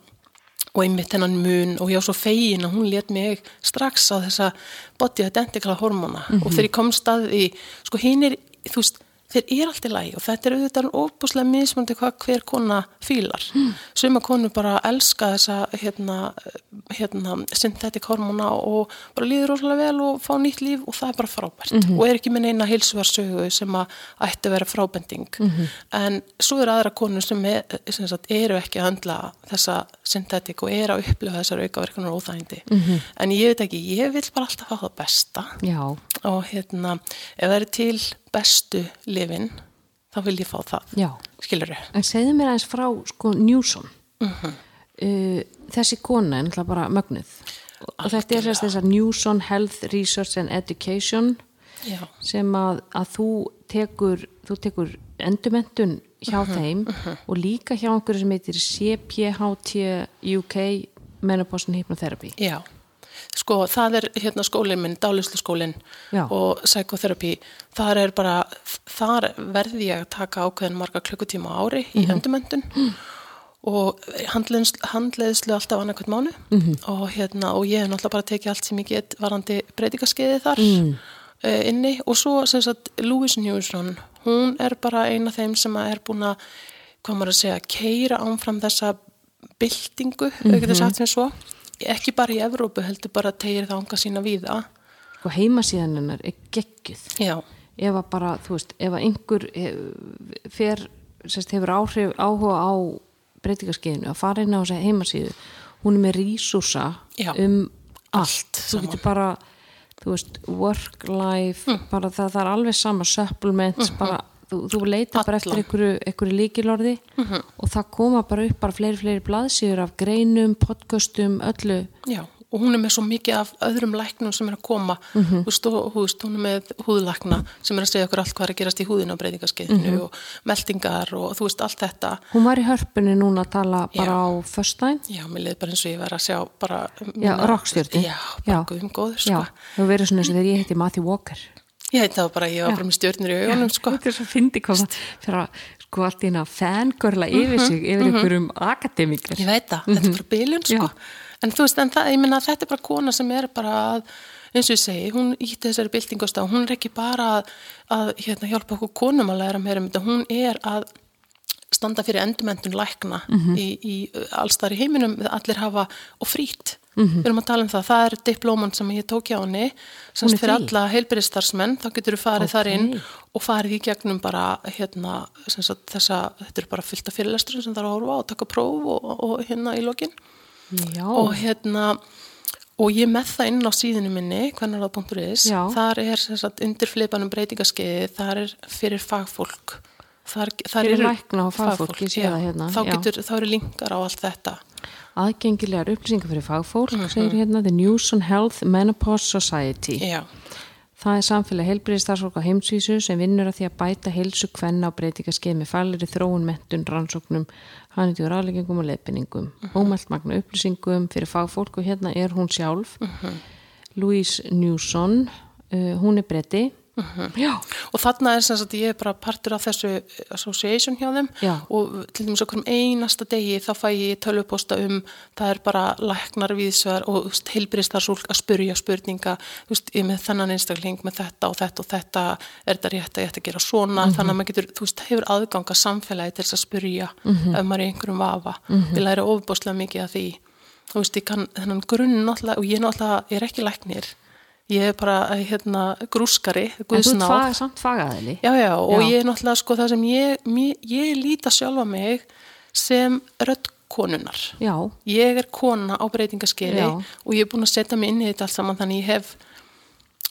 og einmitt hennan mun og ég var svo fegin að hún let mig strax á þessa body identical hormona. Og þegar ég komst að því, sko hinn er, þú veist, þeir eru allt í lægi og þetta er auðvitað óbúslega mismöndi hvað hver kona fílar. Mm. Suma konur bara elska þessa hérna, hérna, synthetic hormona og bara líður rosalega vel og fá nýtt líf og það er bara frábært. Og er ekki með neina heilsuvarsögu sem að ætti að vera frábending. En svo eru aðra konur sem, er, sem sagt, eru ekki að handla þessa synthetic og eru að upplifa þessar aukaverkunar óþægindi en ég veit ekki, ég vil bara alltaf hafa það besta Já, og hérna, ef það er til bestu lifin, þá vil ég fá það já. skilur En segðu mér aðeins frá sko Newson. Mhm. uh, þessi kona er náttúrulega bara mögnuð. Og þetta er þess að Newson Health Research and Education Já, sem að, að þú tekur, þú tekur endurmentun hjá Mhm, þeim og líka hjá einhverju sem heitir CPHT UK Menopause and Hypnotherapy. já. Sko það er hérna skólinn minn, dálislu skólinn og psychotherapy. Þar er bara, þar verði ég að taka ákveðin marga klukkutíma ári í endurmentun og handleiðslu, handleiðslu alltaf annarkvæmt mánu og hérna og ég hef náttúrulega bara tekið allt sem ég get varandi breytingaskeiði þar mm. Inni og svo sem sagt Louise Newson, hún er bara eina þeim sem að er búin að maður að segja, keira ánfram þessa byltingu, mm -hmm. auðvitað sagt sem svo ekki bara í Evrópu heldur bara tegir það ánga sína víða Og heimasíðan hennar er geggjuð. já, ef að bara, þú veist, ef að einhver hef- fer, sérst, hefur áhrif, áhuga á breytingarskeiðinu að fara inn á þessa heimasíðu hún er með Já. um allt, Allt þú getur bara þú veist, work life bara það, það er alveg sama supplements, bara, þú, þú leita bara eftir einhverju, einhverju líkilorði og það koma bara upp bara fleiri, fleiri blaðsíður af greinum, podcastum, öllu. Já og hún er með svo mikið af öðrum læknum sem er að koma. Þú veist, og þú veist, hún er með húðlækna sem er að segja okkur allt hvað er að gerast í húðinu á breytingaskeiðinu og meldingar og þú veist, allt þetta. Hún var í hörpunni núna að tala bara Já. á föstudaginn. Já, mér leið bara eins og ég var að sjá bara Já, rockstjörnu. já, bara guðum góður, sko. Hefur verið svona eins og þegar ég heiti Matthew Walker ég heit það bara, ég var bara með stjörnur í augunum, sko. Þetta er svo fyndi það fyrir að sko allt í hérna fangörla yfir sig yfir einhverjum akademikar Ég veit það, þetta er bara biljun sko. En þú veist, en það, ég minna þetta er bara kona sem er bara að, eins og ég segi, hún ítti þessari byltingast á, hún er ekki bara að, að hérna, hjálpa okkur konum að læra meira um þetta, hún er að standa fyrir endurmentun lækna í, í allstar í heiminum, allir hafa og frýtt. Við erum að tala um það, það er diplóman sem ég tók hjá henni, er fyrir alla heilbyrðistarsmenn, þá getur þú farið þar inn og farið í gegnum bara hérna, sem sagt, þessa, þetta er bara fyllt af fyrirlesturum sem það er að horfa og taka próf og, og hérna í lokin. Já, og hérna og ég með það inn á síðinu minni hvernarað.is, Já. þar er sem sagt, undir flipanum breytingaskeiði, þar er fyrir fagfólk. Þar, þar Fyrir lækna og fagfólk, sé já, það hérna, þá, getur, þá eru linkar á allt þetta aðgengilegar upplýsingar fyrir fagfólk segir hérna The News on Health Menopause Society. Já, Það er samfélag heilbriðistarsfólk á heimsvísu sem vinnur að því að bæta heilsu kvenna á breytingaskeið með fælir þróun, mentun, rannsóknum, hanitjúr aðleggingum og leiðbenningum. Ómælt magna upplýsingum fyrir fagfólk og hérna er hún sjálf, Louise Newson, uh, hún er breyti. Já, og þarna er sem sagt ég er bara partur af þessu association hjá þeim Já. og til dæmis okkur um einasta degi þá fæ ég tölvuposta um það er bara læknar viðsvar og heilbriðstarsúlk að spurja spurninga veist, með þennan einstakling með þetta og þetta og þetta er þetta rétt að ég ætti að gera svona? Þannig að maður getur, þú veist, hefur aðganga samfélagi til þess að spurja ef maður er einhverjum vafa. Við læra ofbáslega mikið af því. Þú veist, ég kann þennan grunn náttúrulega og ég náttúrulega er ekki læknir ég er bara hérna grúskari, en þú guðsnáð fag, samt fagaðili. Já, já, og Já. ég er náttúrulega sko það sem ég, mér, ég líta sjálfa mig sem rödd konunar. Já, Ég er kona á breytingaskeiði Já. og ég er búin að setja mig inn í þetta allt saman þannig ég hef,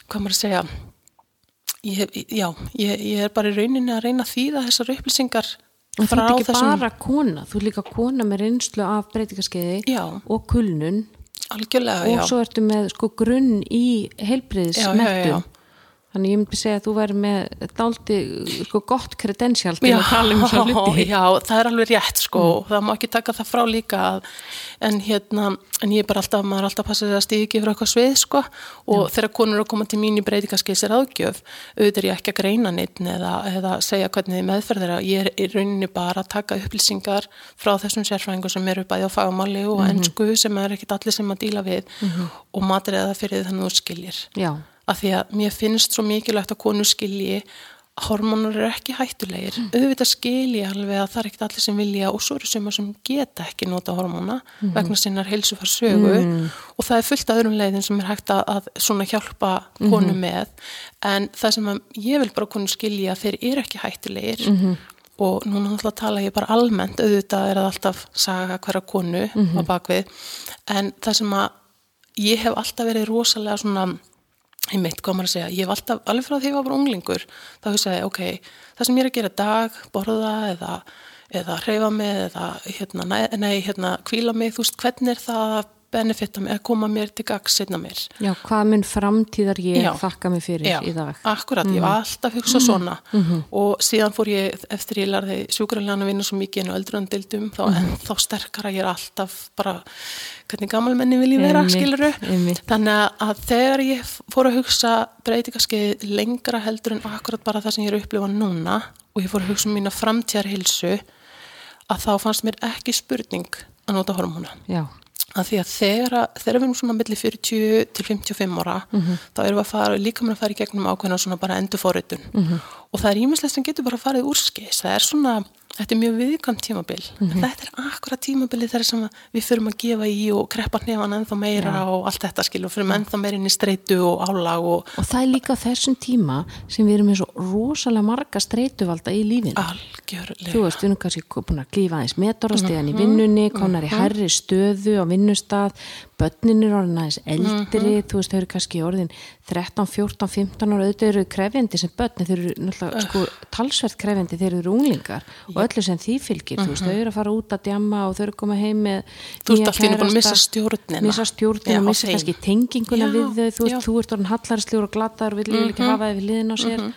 hvað maður að segja, ég hef, já, ég, ég er bara í rauninni að reyna að þýða þessar upplýsingar en þú ert ekki þessum, bara kona, þú ert líka kona með reynslu af breytingaskeiði Já. og kulnun algjörlega, og já. svo ertu með sko grunn í já. Þannig ég myndi segja að þú væri með dálti sko gott kredensjál til að tala um svo hluti. Já, það er alveg rétt sko. Og það má ekki taka það frá líka að, en hérna, en ég er bara alltaf maður er alltaf að passa sig að stíði ekki fyrir eitthvað svið sko. Og þegar konur eru að koma til mín í breytingaskeisir aðgjöf, auðvitað er ég ekki að greina neitt eða, eða segja hvernig þið meðferð þeirra, ég er í rauninni bara að taka upplýsingar frá þessum sérfræðingum sem eru bæði á fagamáli og ennsku sem er ekkit allir sem að díla við og matur eða fyrir þannig að þú skiljir já, af því að mér finnst svo mikilvægt að konu skilji hormónur eru ekki hættulegir mm. auðvitað skilji alveg að það er ekkert allir sem vilja og svo eru suma sem geta ekki nota hormóna mm. vegna sinnar heilsufarsögu mm. og það er fullt af öðrum leiðin sem er hægt að, að svona hjálpa konu -hmm. með en það sem ég vil bara konu skilja þeir eru ekki hættulegir -hmm. og núna náttúrulega tala ég bara almennt auðvitað er það alltaf saga hverja konu á bakvið en það sem að ég hef alltaf verið rosalega svona ég meitt hvað maður að segja, ég hef alltaf, alveg frá því að ég var bara unglingur, þá hugsaði ég, ok, það sem ég er að gera dag, borða eða, eða hreyfa mig eða hérna, nei, hérna, kvíla mig, þú veist, hvernig er það benefita mig, að koma mér til gags setna mér. Já, hvað mun framtíðar ég já, þakka mig fyrir já, í dag? Akkurat, mm. ég var mhm. alltaf hugsað mm. svona mm -hmm. og síðan fór ég, eftir ég larði sjúkrarlegana vinna svo mikið en öldrundildum, þá -hmm. þá sterkara ég er alltaf bara, hvernig gammal menni vil ég vera, skiluru? Þannig að þegar ég fór að hugsa breytingarskeið lengra heldur en akkurat bara það sem ég er upplifað núna og ég fór að hugsa um mína framtíðarhilsu að þá fannst mér ekki spurning að nota hormóna. Já að því að þegar, þegar við erum svona millir 40 til 55 ára mm -hmm. þá erum við að fara, líka með að fara í gegnum ákveðna svona bara endur forritun mm -hmm. og það er ímislegt sem getur bara farið úr skeis það er svona Þetta er mjög viðkvæmt tímabil. Mm -hmm. Þetta er akkurat tímabili þar sem við fyrum að gefa í og kreppa nefn ennþá meira ja. og allt þetta skil og fyrum ennþá meira inn í streitu og álag. Og, og það er líka þessum tíma sem við erum með svo rosalega marga streituvalda í lífinu. Algjörlega. Þú veist, við erum kannski búin að klífa aðeins metorastíðan mm -hmm. í vinnunni, konar í mhm. herri stöðu á vinnustad, börnin er orðin aðeins eldri, mm -hmm. þú veist, þau eru kannski orðin 13, 14, 15 ára, auðvitað eru krefjandi sem börni, þau eru sko, talsvert krefjandi, þeir eru unglingar og öllu sem því fylgir, -huh. þú veist, þau eru að fara út að djama og þau eru að koma heim með Þú ert alltaf búin að missa stjórnina. Missa stjórnina og missa kannski tenginguna já, við þau, þú já. þú ert orðin hallarislegur og glatar og vil uh -huh. ekki hafa þau við liðin á sér. -huh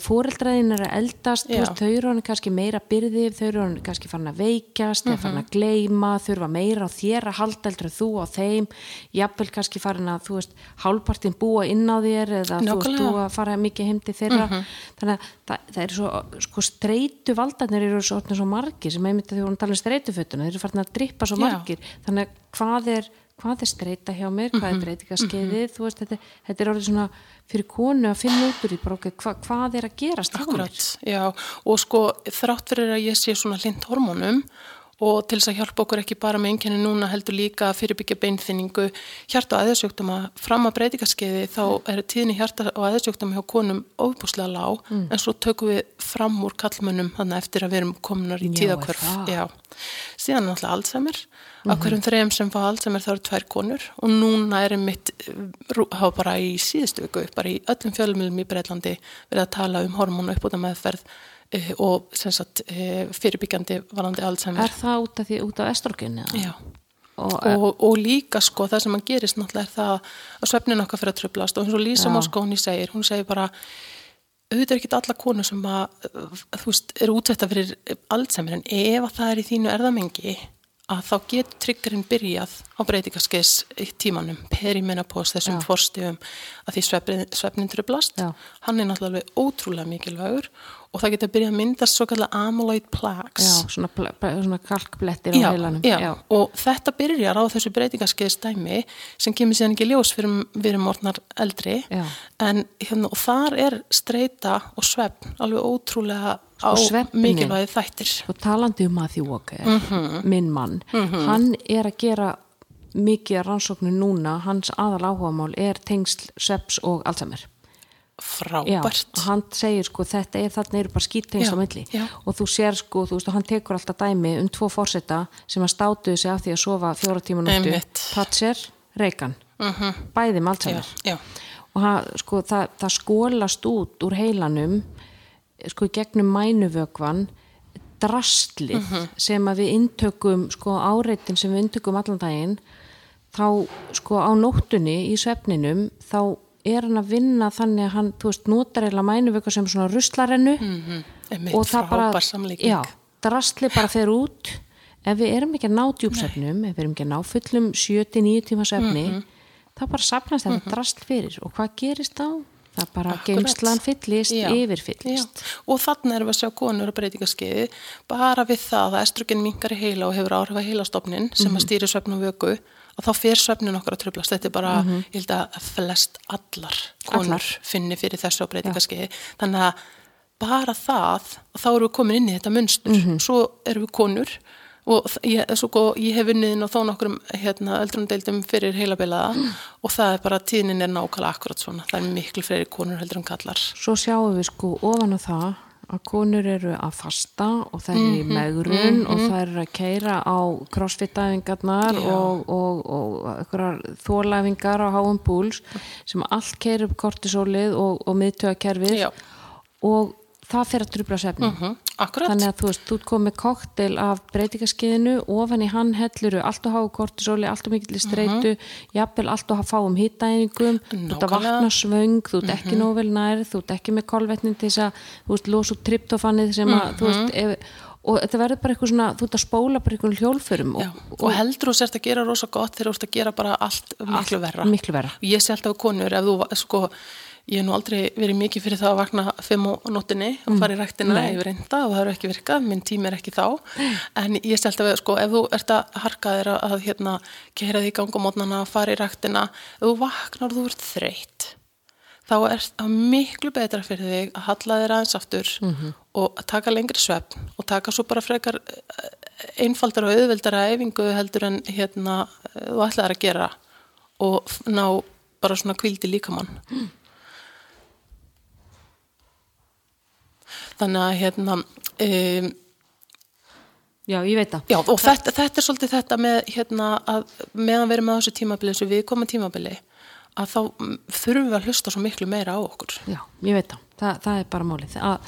fóreldræðin er að eldast veist, þau eru hann kannski meira byrði þau eru hann kannski fann að veikast mm -hmm. fann að gleima, þau eru að meira á þér að halda eldra þú á þeim jafnvel kannski farin að, þú veist, hálfpartin búa inn á þér eða Nókulega. þú veist, þú að fara mikið heimdi þeirra mm -hmm. þannig að það, það er svo sko streitu valdarnir eru svo, svo margir sem einmitt að því að hún tala um streitufötuna þeir eru farin að drippa svo margir Já. þannig að hvað er hvað er streyta hjá mér, hvað er mhm, breytingaskeiðið mm -hmm. þú veist, þetta, þetta er orðið svona fyrir konu að finna út úr því bara, hva, hvað er að gerast mér? Já, og sko þrátt fyrir að ég sé svona lind hormónum og til þess að hjálpa okkur ekki bara með einkenni núna heldur líka að fyrirbyggja beinþinningu hjarta og aðeinsjóktama fram að breytingaskeiði þá er tíðinni hjarta og aðeinsjóktama hjá konum óbúslega lág. Mm. en svo tökum við fram úr kallmönnum þannig eftir að við erum kominar í tíðakvörf síðan náttúrulega Alzheimer. Mm -hmm. af hverjum þrejum sem fá Alzheimer þá eru tvær konur. Og núna er mitt hafa bara í síðustu viku bara í öllum fjölumilum í Breitlandi verið að tala um hormónu uppbúta meðferð og sagt, uh, fyrirbyggjandi valandi Alzheimer. Er það út af, því, út af estrogeni? Já. Og, og, og líka sko það sem að gerist náttúrulega er það að svefnin okkar fyrir að tröflast og eins og Lísa Moskóni segir, hún segir bara auðvitað er ekki alla konu sem að, að þú veist, eru útsetta fyrir Alzheimer en ef að það er í þínu erðamengi að þá getur tryggurinn byrjað á breytingaskeiðs í tímanum perimenopós þessum forstífum að því svefnin tröflast hann er náttúrulega ótrúlega mikilvægur og það getur byrjað að myndast svo kallar amyloid plaques. Já, svona, svona kalkblettir á heilanum. já, já, og þetta byrjar á þessu breytingaskeiðstæmi sem kemur síðan ekki ljós fyrir við erum orðnar eldri. Já. en hérna, og þar er streyta og svefn alveg ótrúlega á mikilvægi þættir. Og talandi um að því okkar mm -hmm. minn mann, mm -hmm. hann er að gera mikið rannsóknu núna. Hans aðal áhugamál er tengsl, sveps og Alzheimer frábært já, hann segir sko þetta er þarna eru bara skýrtegis á milli já. og þú sér sko, þú veist og hann tekur alltaf dæmi um tvo fórseta sem að státuðu sig af því að sofa fjóra tíma núttu Thatcher, Reagan uh mhm. -huh. bæði með allt sem og hann, sko það, það skólast út úr heilanum sko gegnum mænuvögvan drastlið uh mhm. -huh. sem að við intökum sko áreitin sem við intökum allan daginn þá sko á nóttunni í svefninum þá er hann að vinna þannig að hann, þú veist, notar eða mænuvöku sem svona ruslarennu mm -hmm. og það bara, já, drastli bara fer út ef við erum ekki að ná djúpsefnum ef við erum ekki að ná fullum 7-9 tíma sefni mm -hmm. þá bara sapnast þetta mm -hmm. drastl fyrir og hvað gerist þá? það bara Akkurat. geimslan fyllist, Já. yfirfyllist Já, og þannig erum við að sjá konur á breytingaskeiði bara við það að estrogen minkar í heila og hefur áhrif að heilastofnin sem að stýri svefn og vöku og þá fer svefnin okkar að tröflast. Þetta er bara, ég held að flest allar konur Allar. finni fyrir þessu á breytingaskeiði. Þannig að bara það, þá erum við komin inn í þetta munstur. Svo erum við konur og ég, svo, ég hef unnið inn á þó nokkrum hérna, öldrundeildum fyrir heilabilaða og það er bara, tíðnin er nákvæmlega akkurat svona. Það er miklu fleiri konur heldur en kallar. svo sjáum við sko ofan á það að konur eru að fasta og það eru í Mhm, megrun og það eru að keira á crossfit-æfingarnar og, og, og einhverjar þólæfingar á háum púls sem allt keir upp kortisólið og, og miðtöðakerfið og það fer að trubla svefnin Mm, akkurat. Þannig að þú veist, þú komið koktel af breytingaskeiðinu, ofan í hann helluru allt og háu kortisóli, allt og mikill streitu, jafnvel allt og fáum hittaeiningum, þú ert að Mhm. Mhm. vakna svöng, þú ert ekki nóvel nær, þú ert ekki með kolvetnin til þess að, þú veist, losa út tryptofannið sem að, þú veist, Mhm. ef, og þetta verður bara eitthvað svona, þú ert að spóla bara einhvern hjólförum og, Já, og heldur þú sérst að gera rosa gott þegar þú ert að gera bara allt miklu verra. miklu verra. Og ég sé alltaf að konur, ef þú, sko, ég hef nú aldrei verið mikið fyrir það að vakna fimm á nóttinni og fara í ræktina, Nei. hef reynda og það eru ekki virkað, minn tími er ekki þá. En ég alltaf að, sko, ef þú ert að harka þér að, að hérna, gera því í gang á mótnana, fara í ræktina, ef þú vaknar og þú ert þreytt, þá er það miklu betra fyrir þig að halla þér aðeins aftur og að taka lengri svefn og taka svo bara frekar eh, einfaldara og auðveldara eyfingu heldur en hérna þú ætlaðir að gera og ná bara svona kvildi líkamann. Þannig að hérna, um, Já, ég veit það. já og þetta, þetta er svolítið þetta með hérna að meðan við erum með þessu tímabili, þessu viðkoma tímabili, að þá mm, þurfum við að hlusta svo miklu meira á okkur. Já, ég veit það. Þa, það er bara málið. Að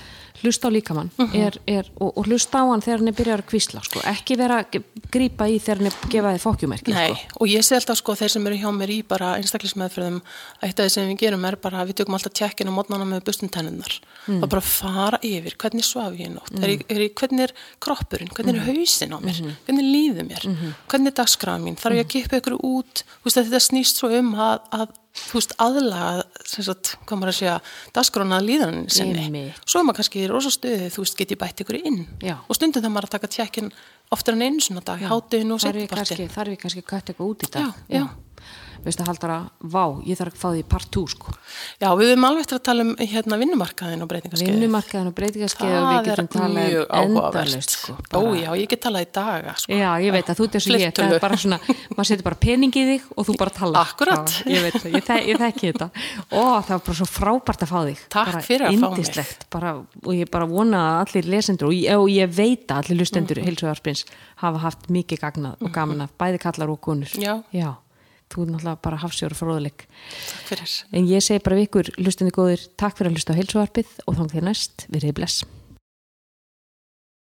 hlusta á líkamann Mhm. er, er, og, og hlusta á hann þegar hann er byrjar að kvísla, sko. Ekki vera að grípa í þegar hann er gefa þið fokkjumerki, Nei, sko. og ég sé alltaf sko þeir sem eru hjá mér í bara einstaklismeðfröðum að eitt af því sem við gerum er bara við tökum alltaf tjekkin á mótnana með bustuntenninnar Mm. og bara fara yfir hvernig svaf ég nótt, er, ég- er, ég- hvernig er kroppurinn, hvernig Mm. er hausinn á mér, Mm-hmm. hvernig líður mér, hvernig er dagskráðan mín, þarf ég að kippa ykkur út, þetta snýst svo um að, að þú veist aðlaga, sem sagt, hvað maður að segja, dagskrána að líðanin sinni. Einmitt. Svo er maður kannski í rosa stuði, þú veist, get ég bætt ykkur inn Já. og stundum það maður að taka tjekkin oftar en einu svona dag, háttegin og setjapartin. þarf ég kannski að kvætta eitthvað út í þetta Já, já. Veistu haldara, vá, ég þarf að fá því part 2 sko, Já, við höfum alveg eftir að tala um hérna vinnumarkaðin og breytingarskeið. vinnumarkaðin og breytingaskeið og við getum talað mjög áhugavert. endalaust sko, Ó, já, ég get talað í daga, sko. Já, ég veit að þú eins og ég, það er bara svona, maður setur bara pening í þig og þú bara tala. Akkúrat. Já, ég veit það, ég, þek, ég þekki þetta. Ó, það var bara svo frábært að fá þig. Takk bara fyrir að fá mig. Bara, og ég bara vona að allir lesendur og ég, og ég veit að allir lustendur mm. heilsuðarspins hafa haft mikið gagnað og gaman af bæði kallar og konur. Já. Já, þú er náttúrulega bara hafsjóra fróðuleik. Takk fyrir. En ég segi bara við ykkur, lustendur góðir, takk fyrir að lusta á heilsuðarpið og þóng þér næst, verið bless.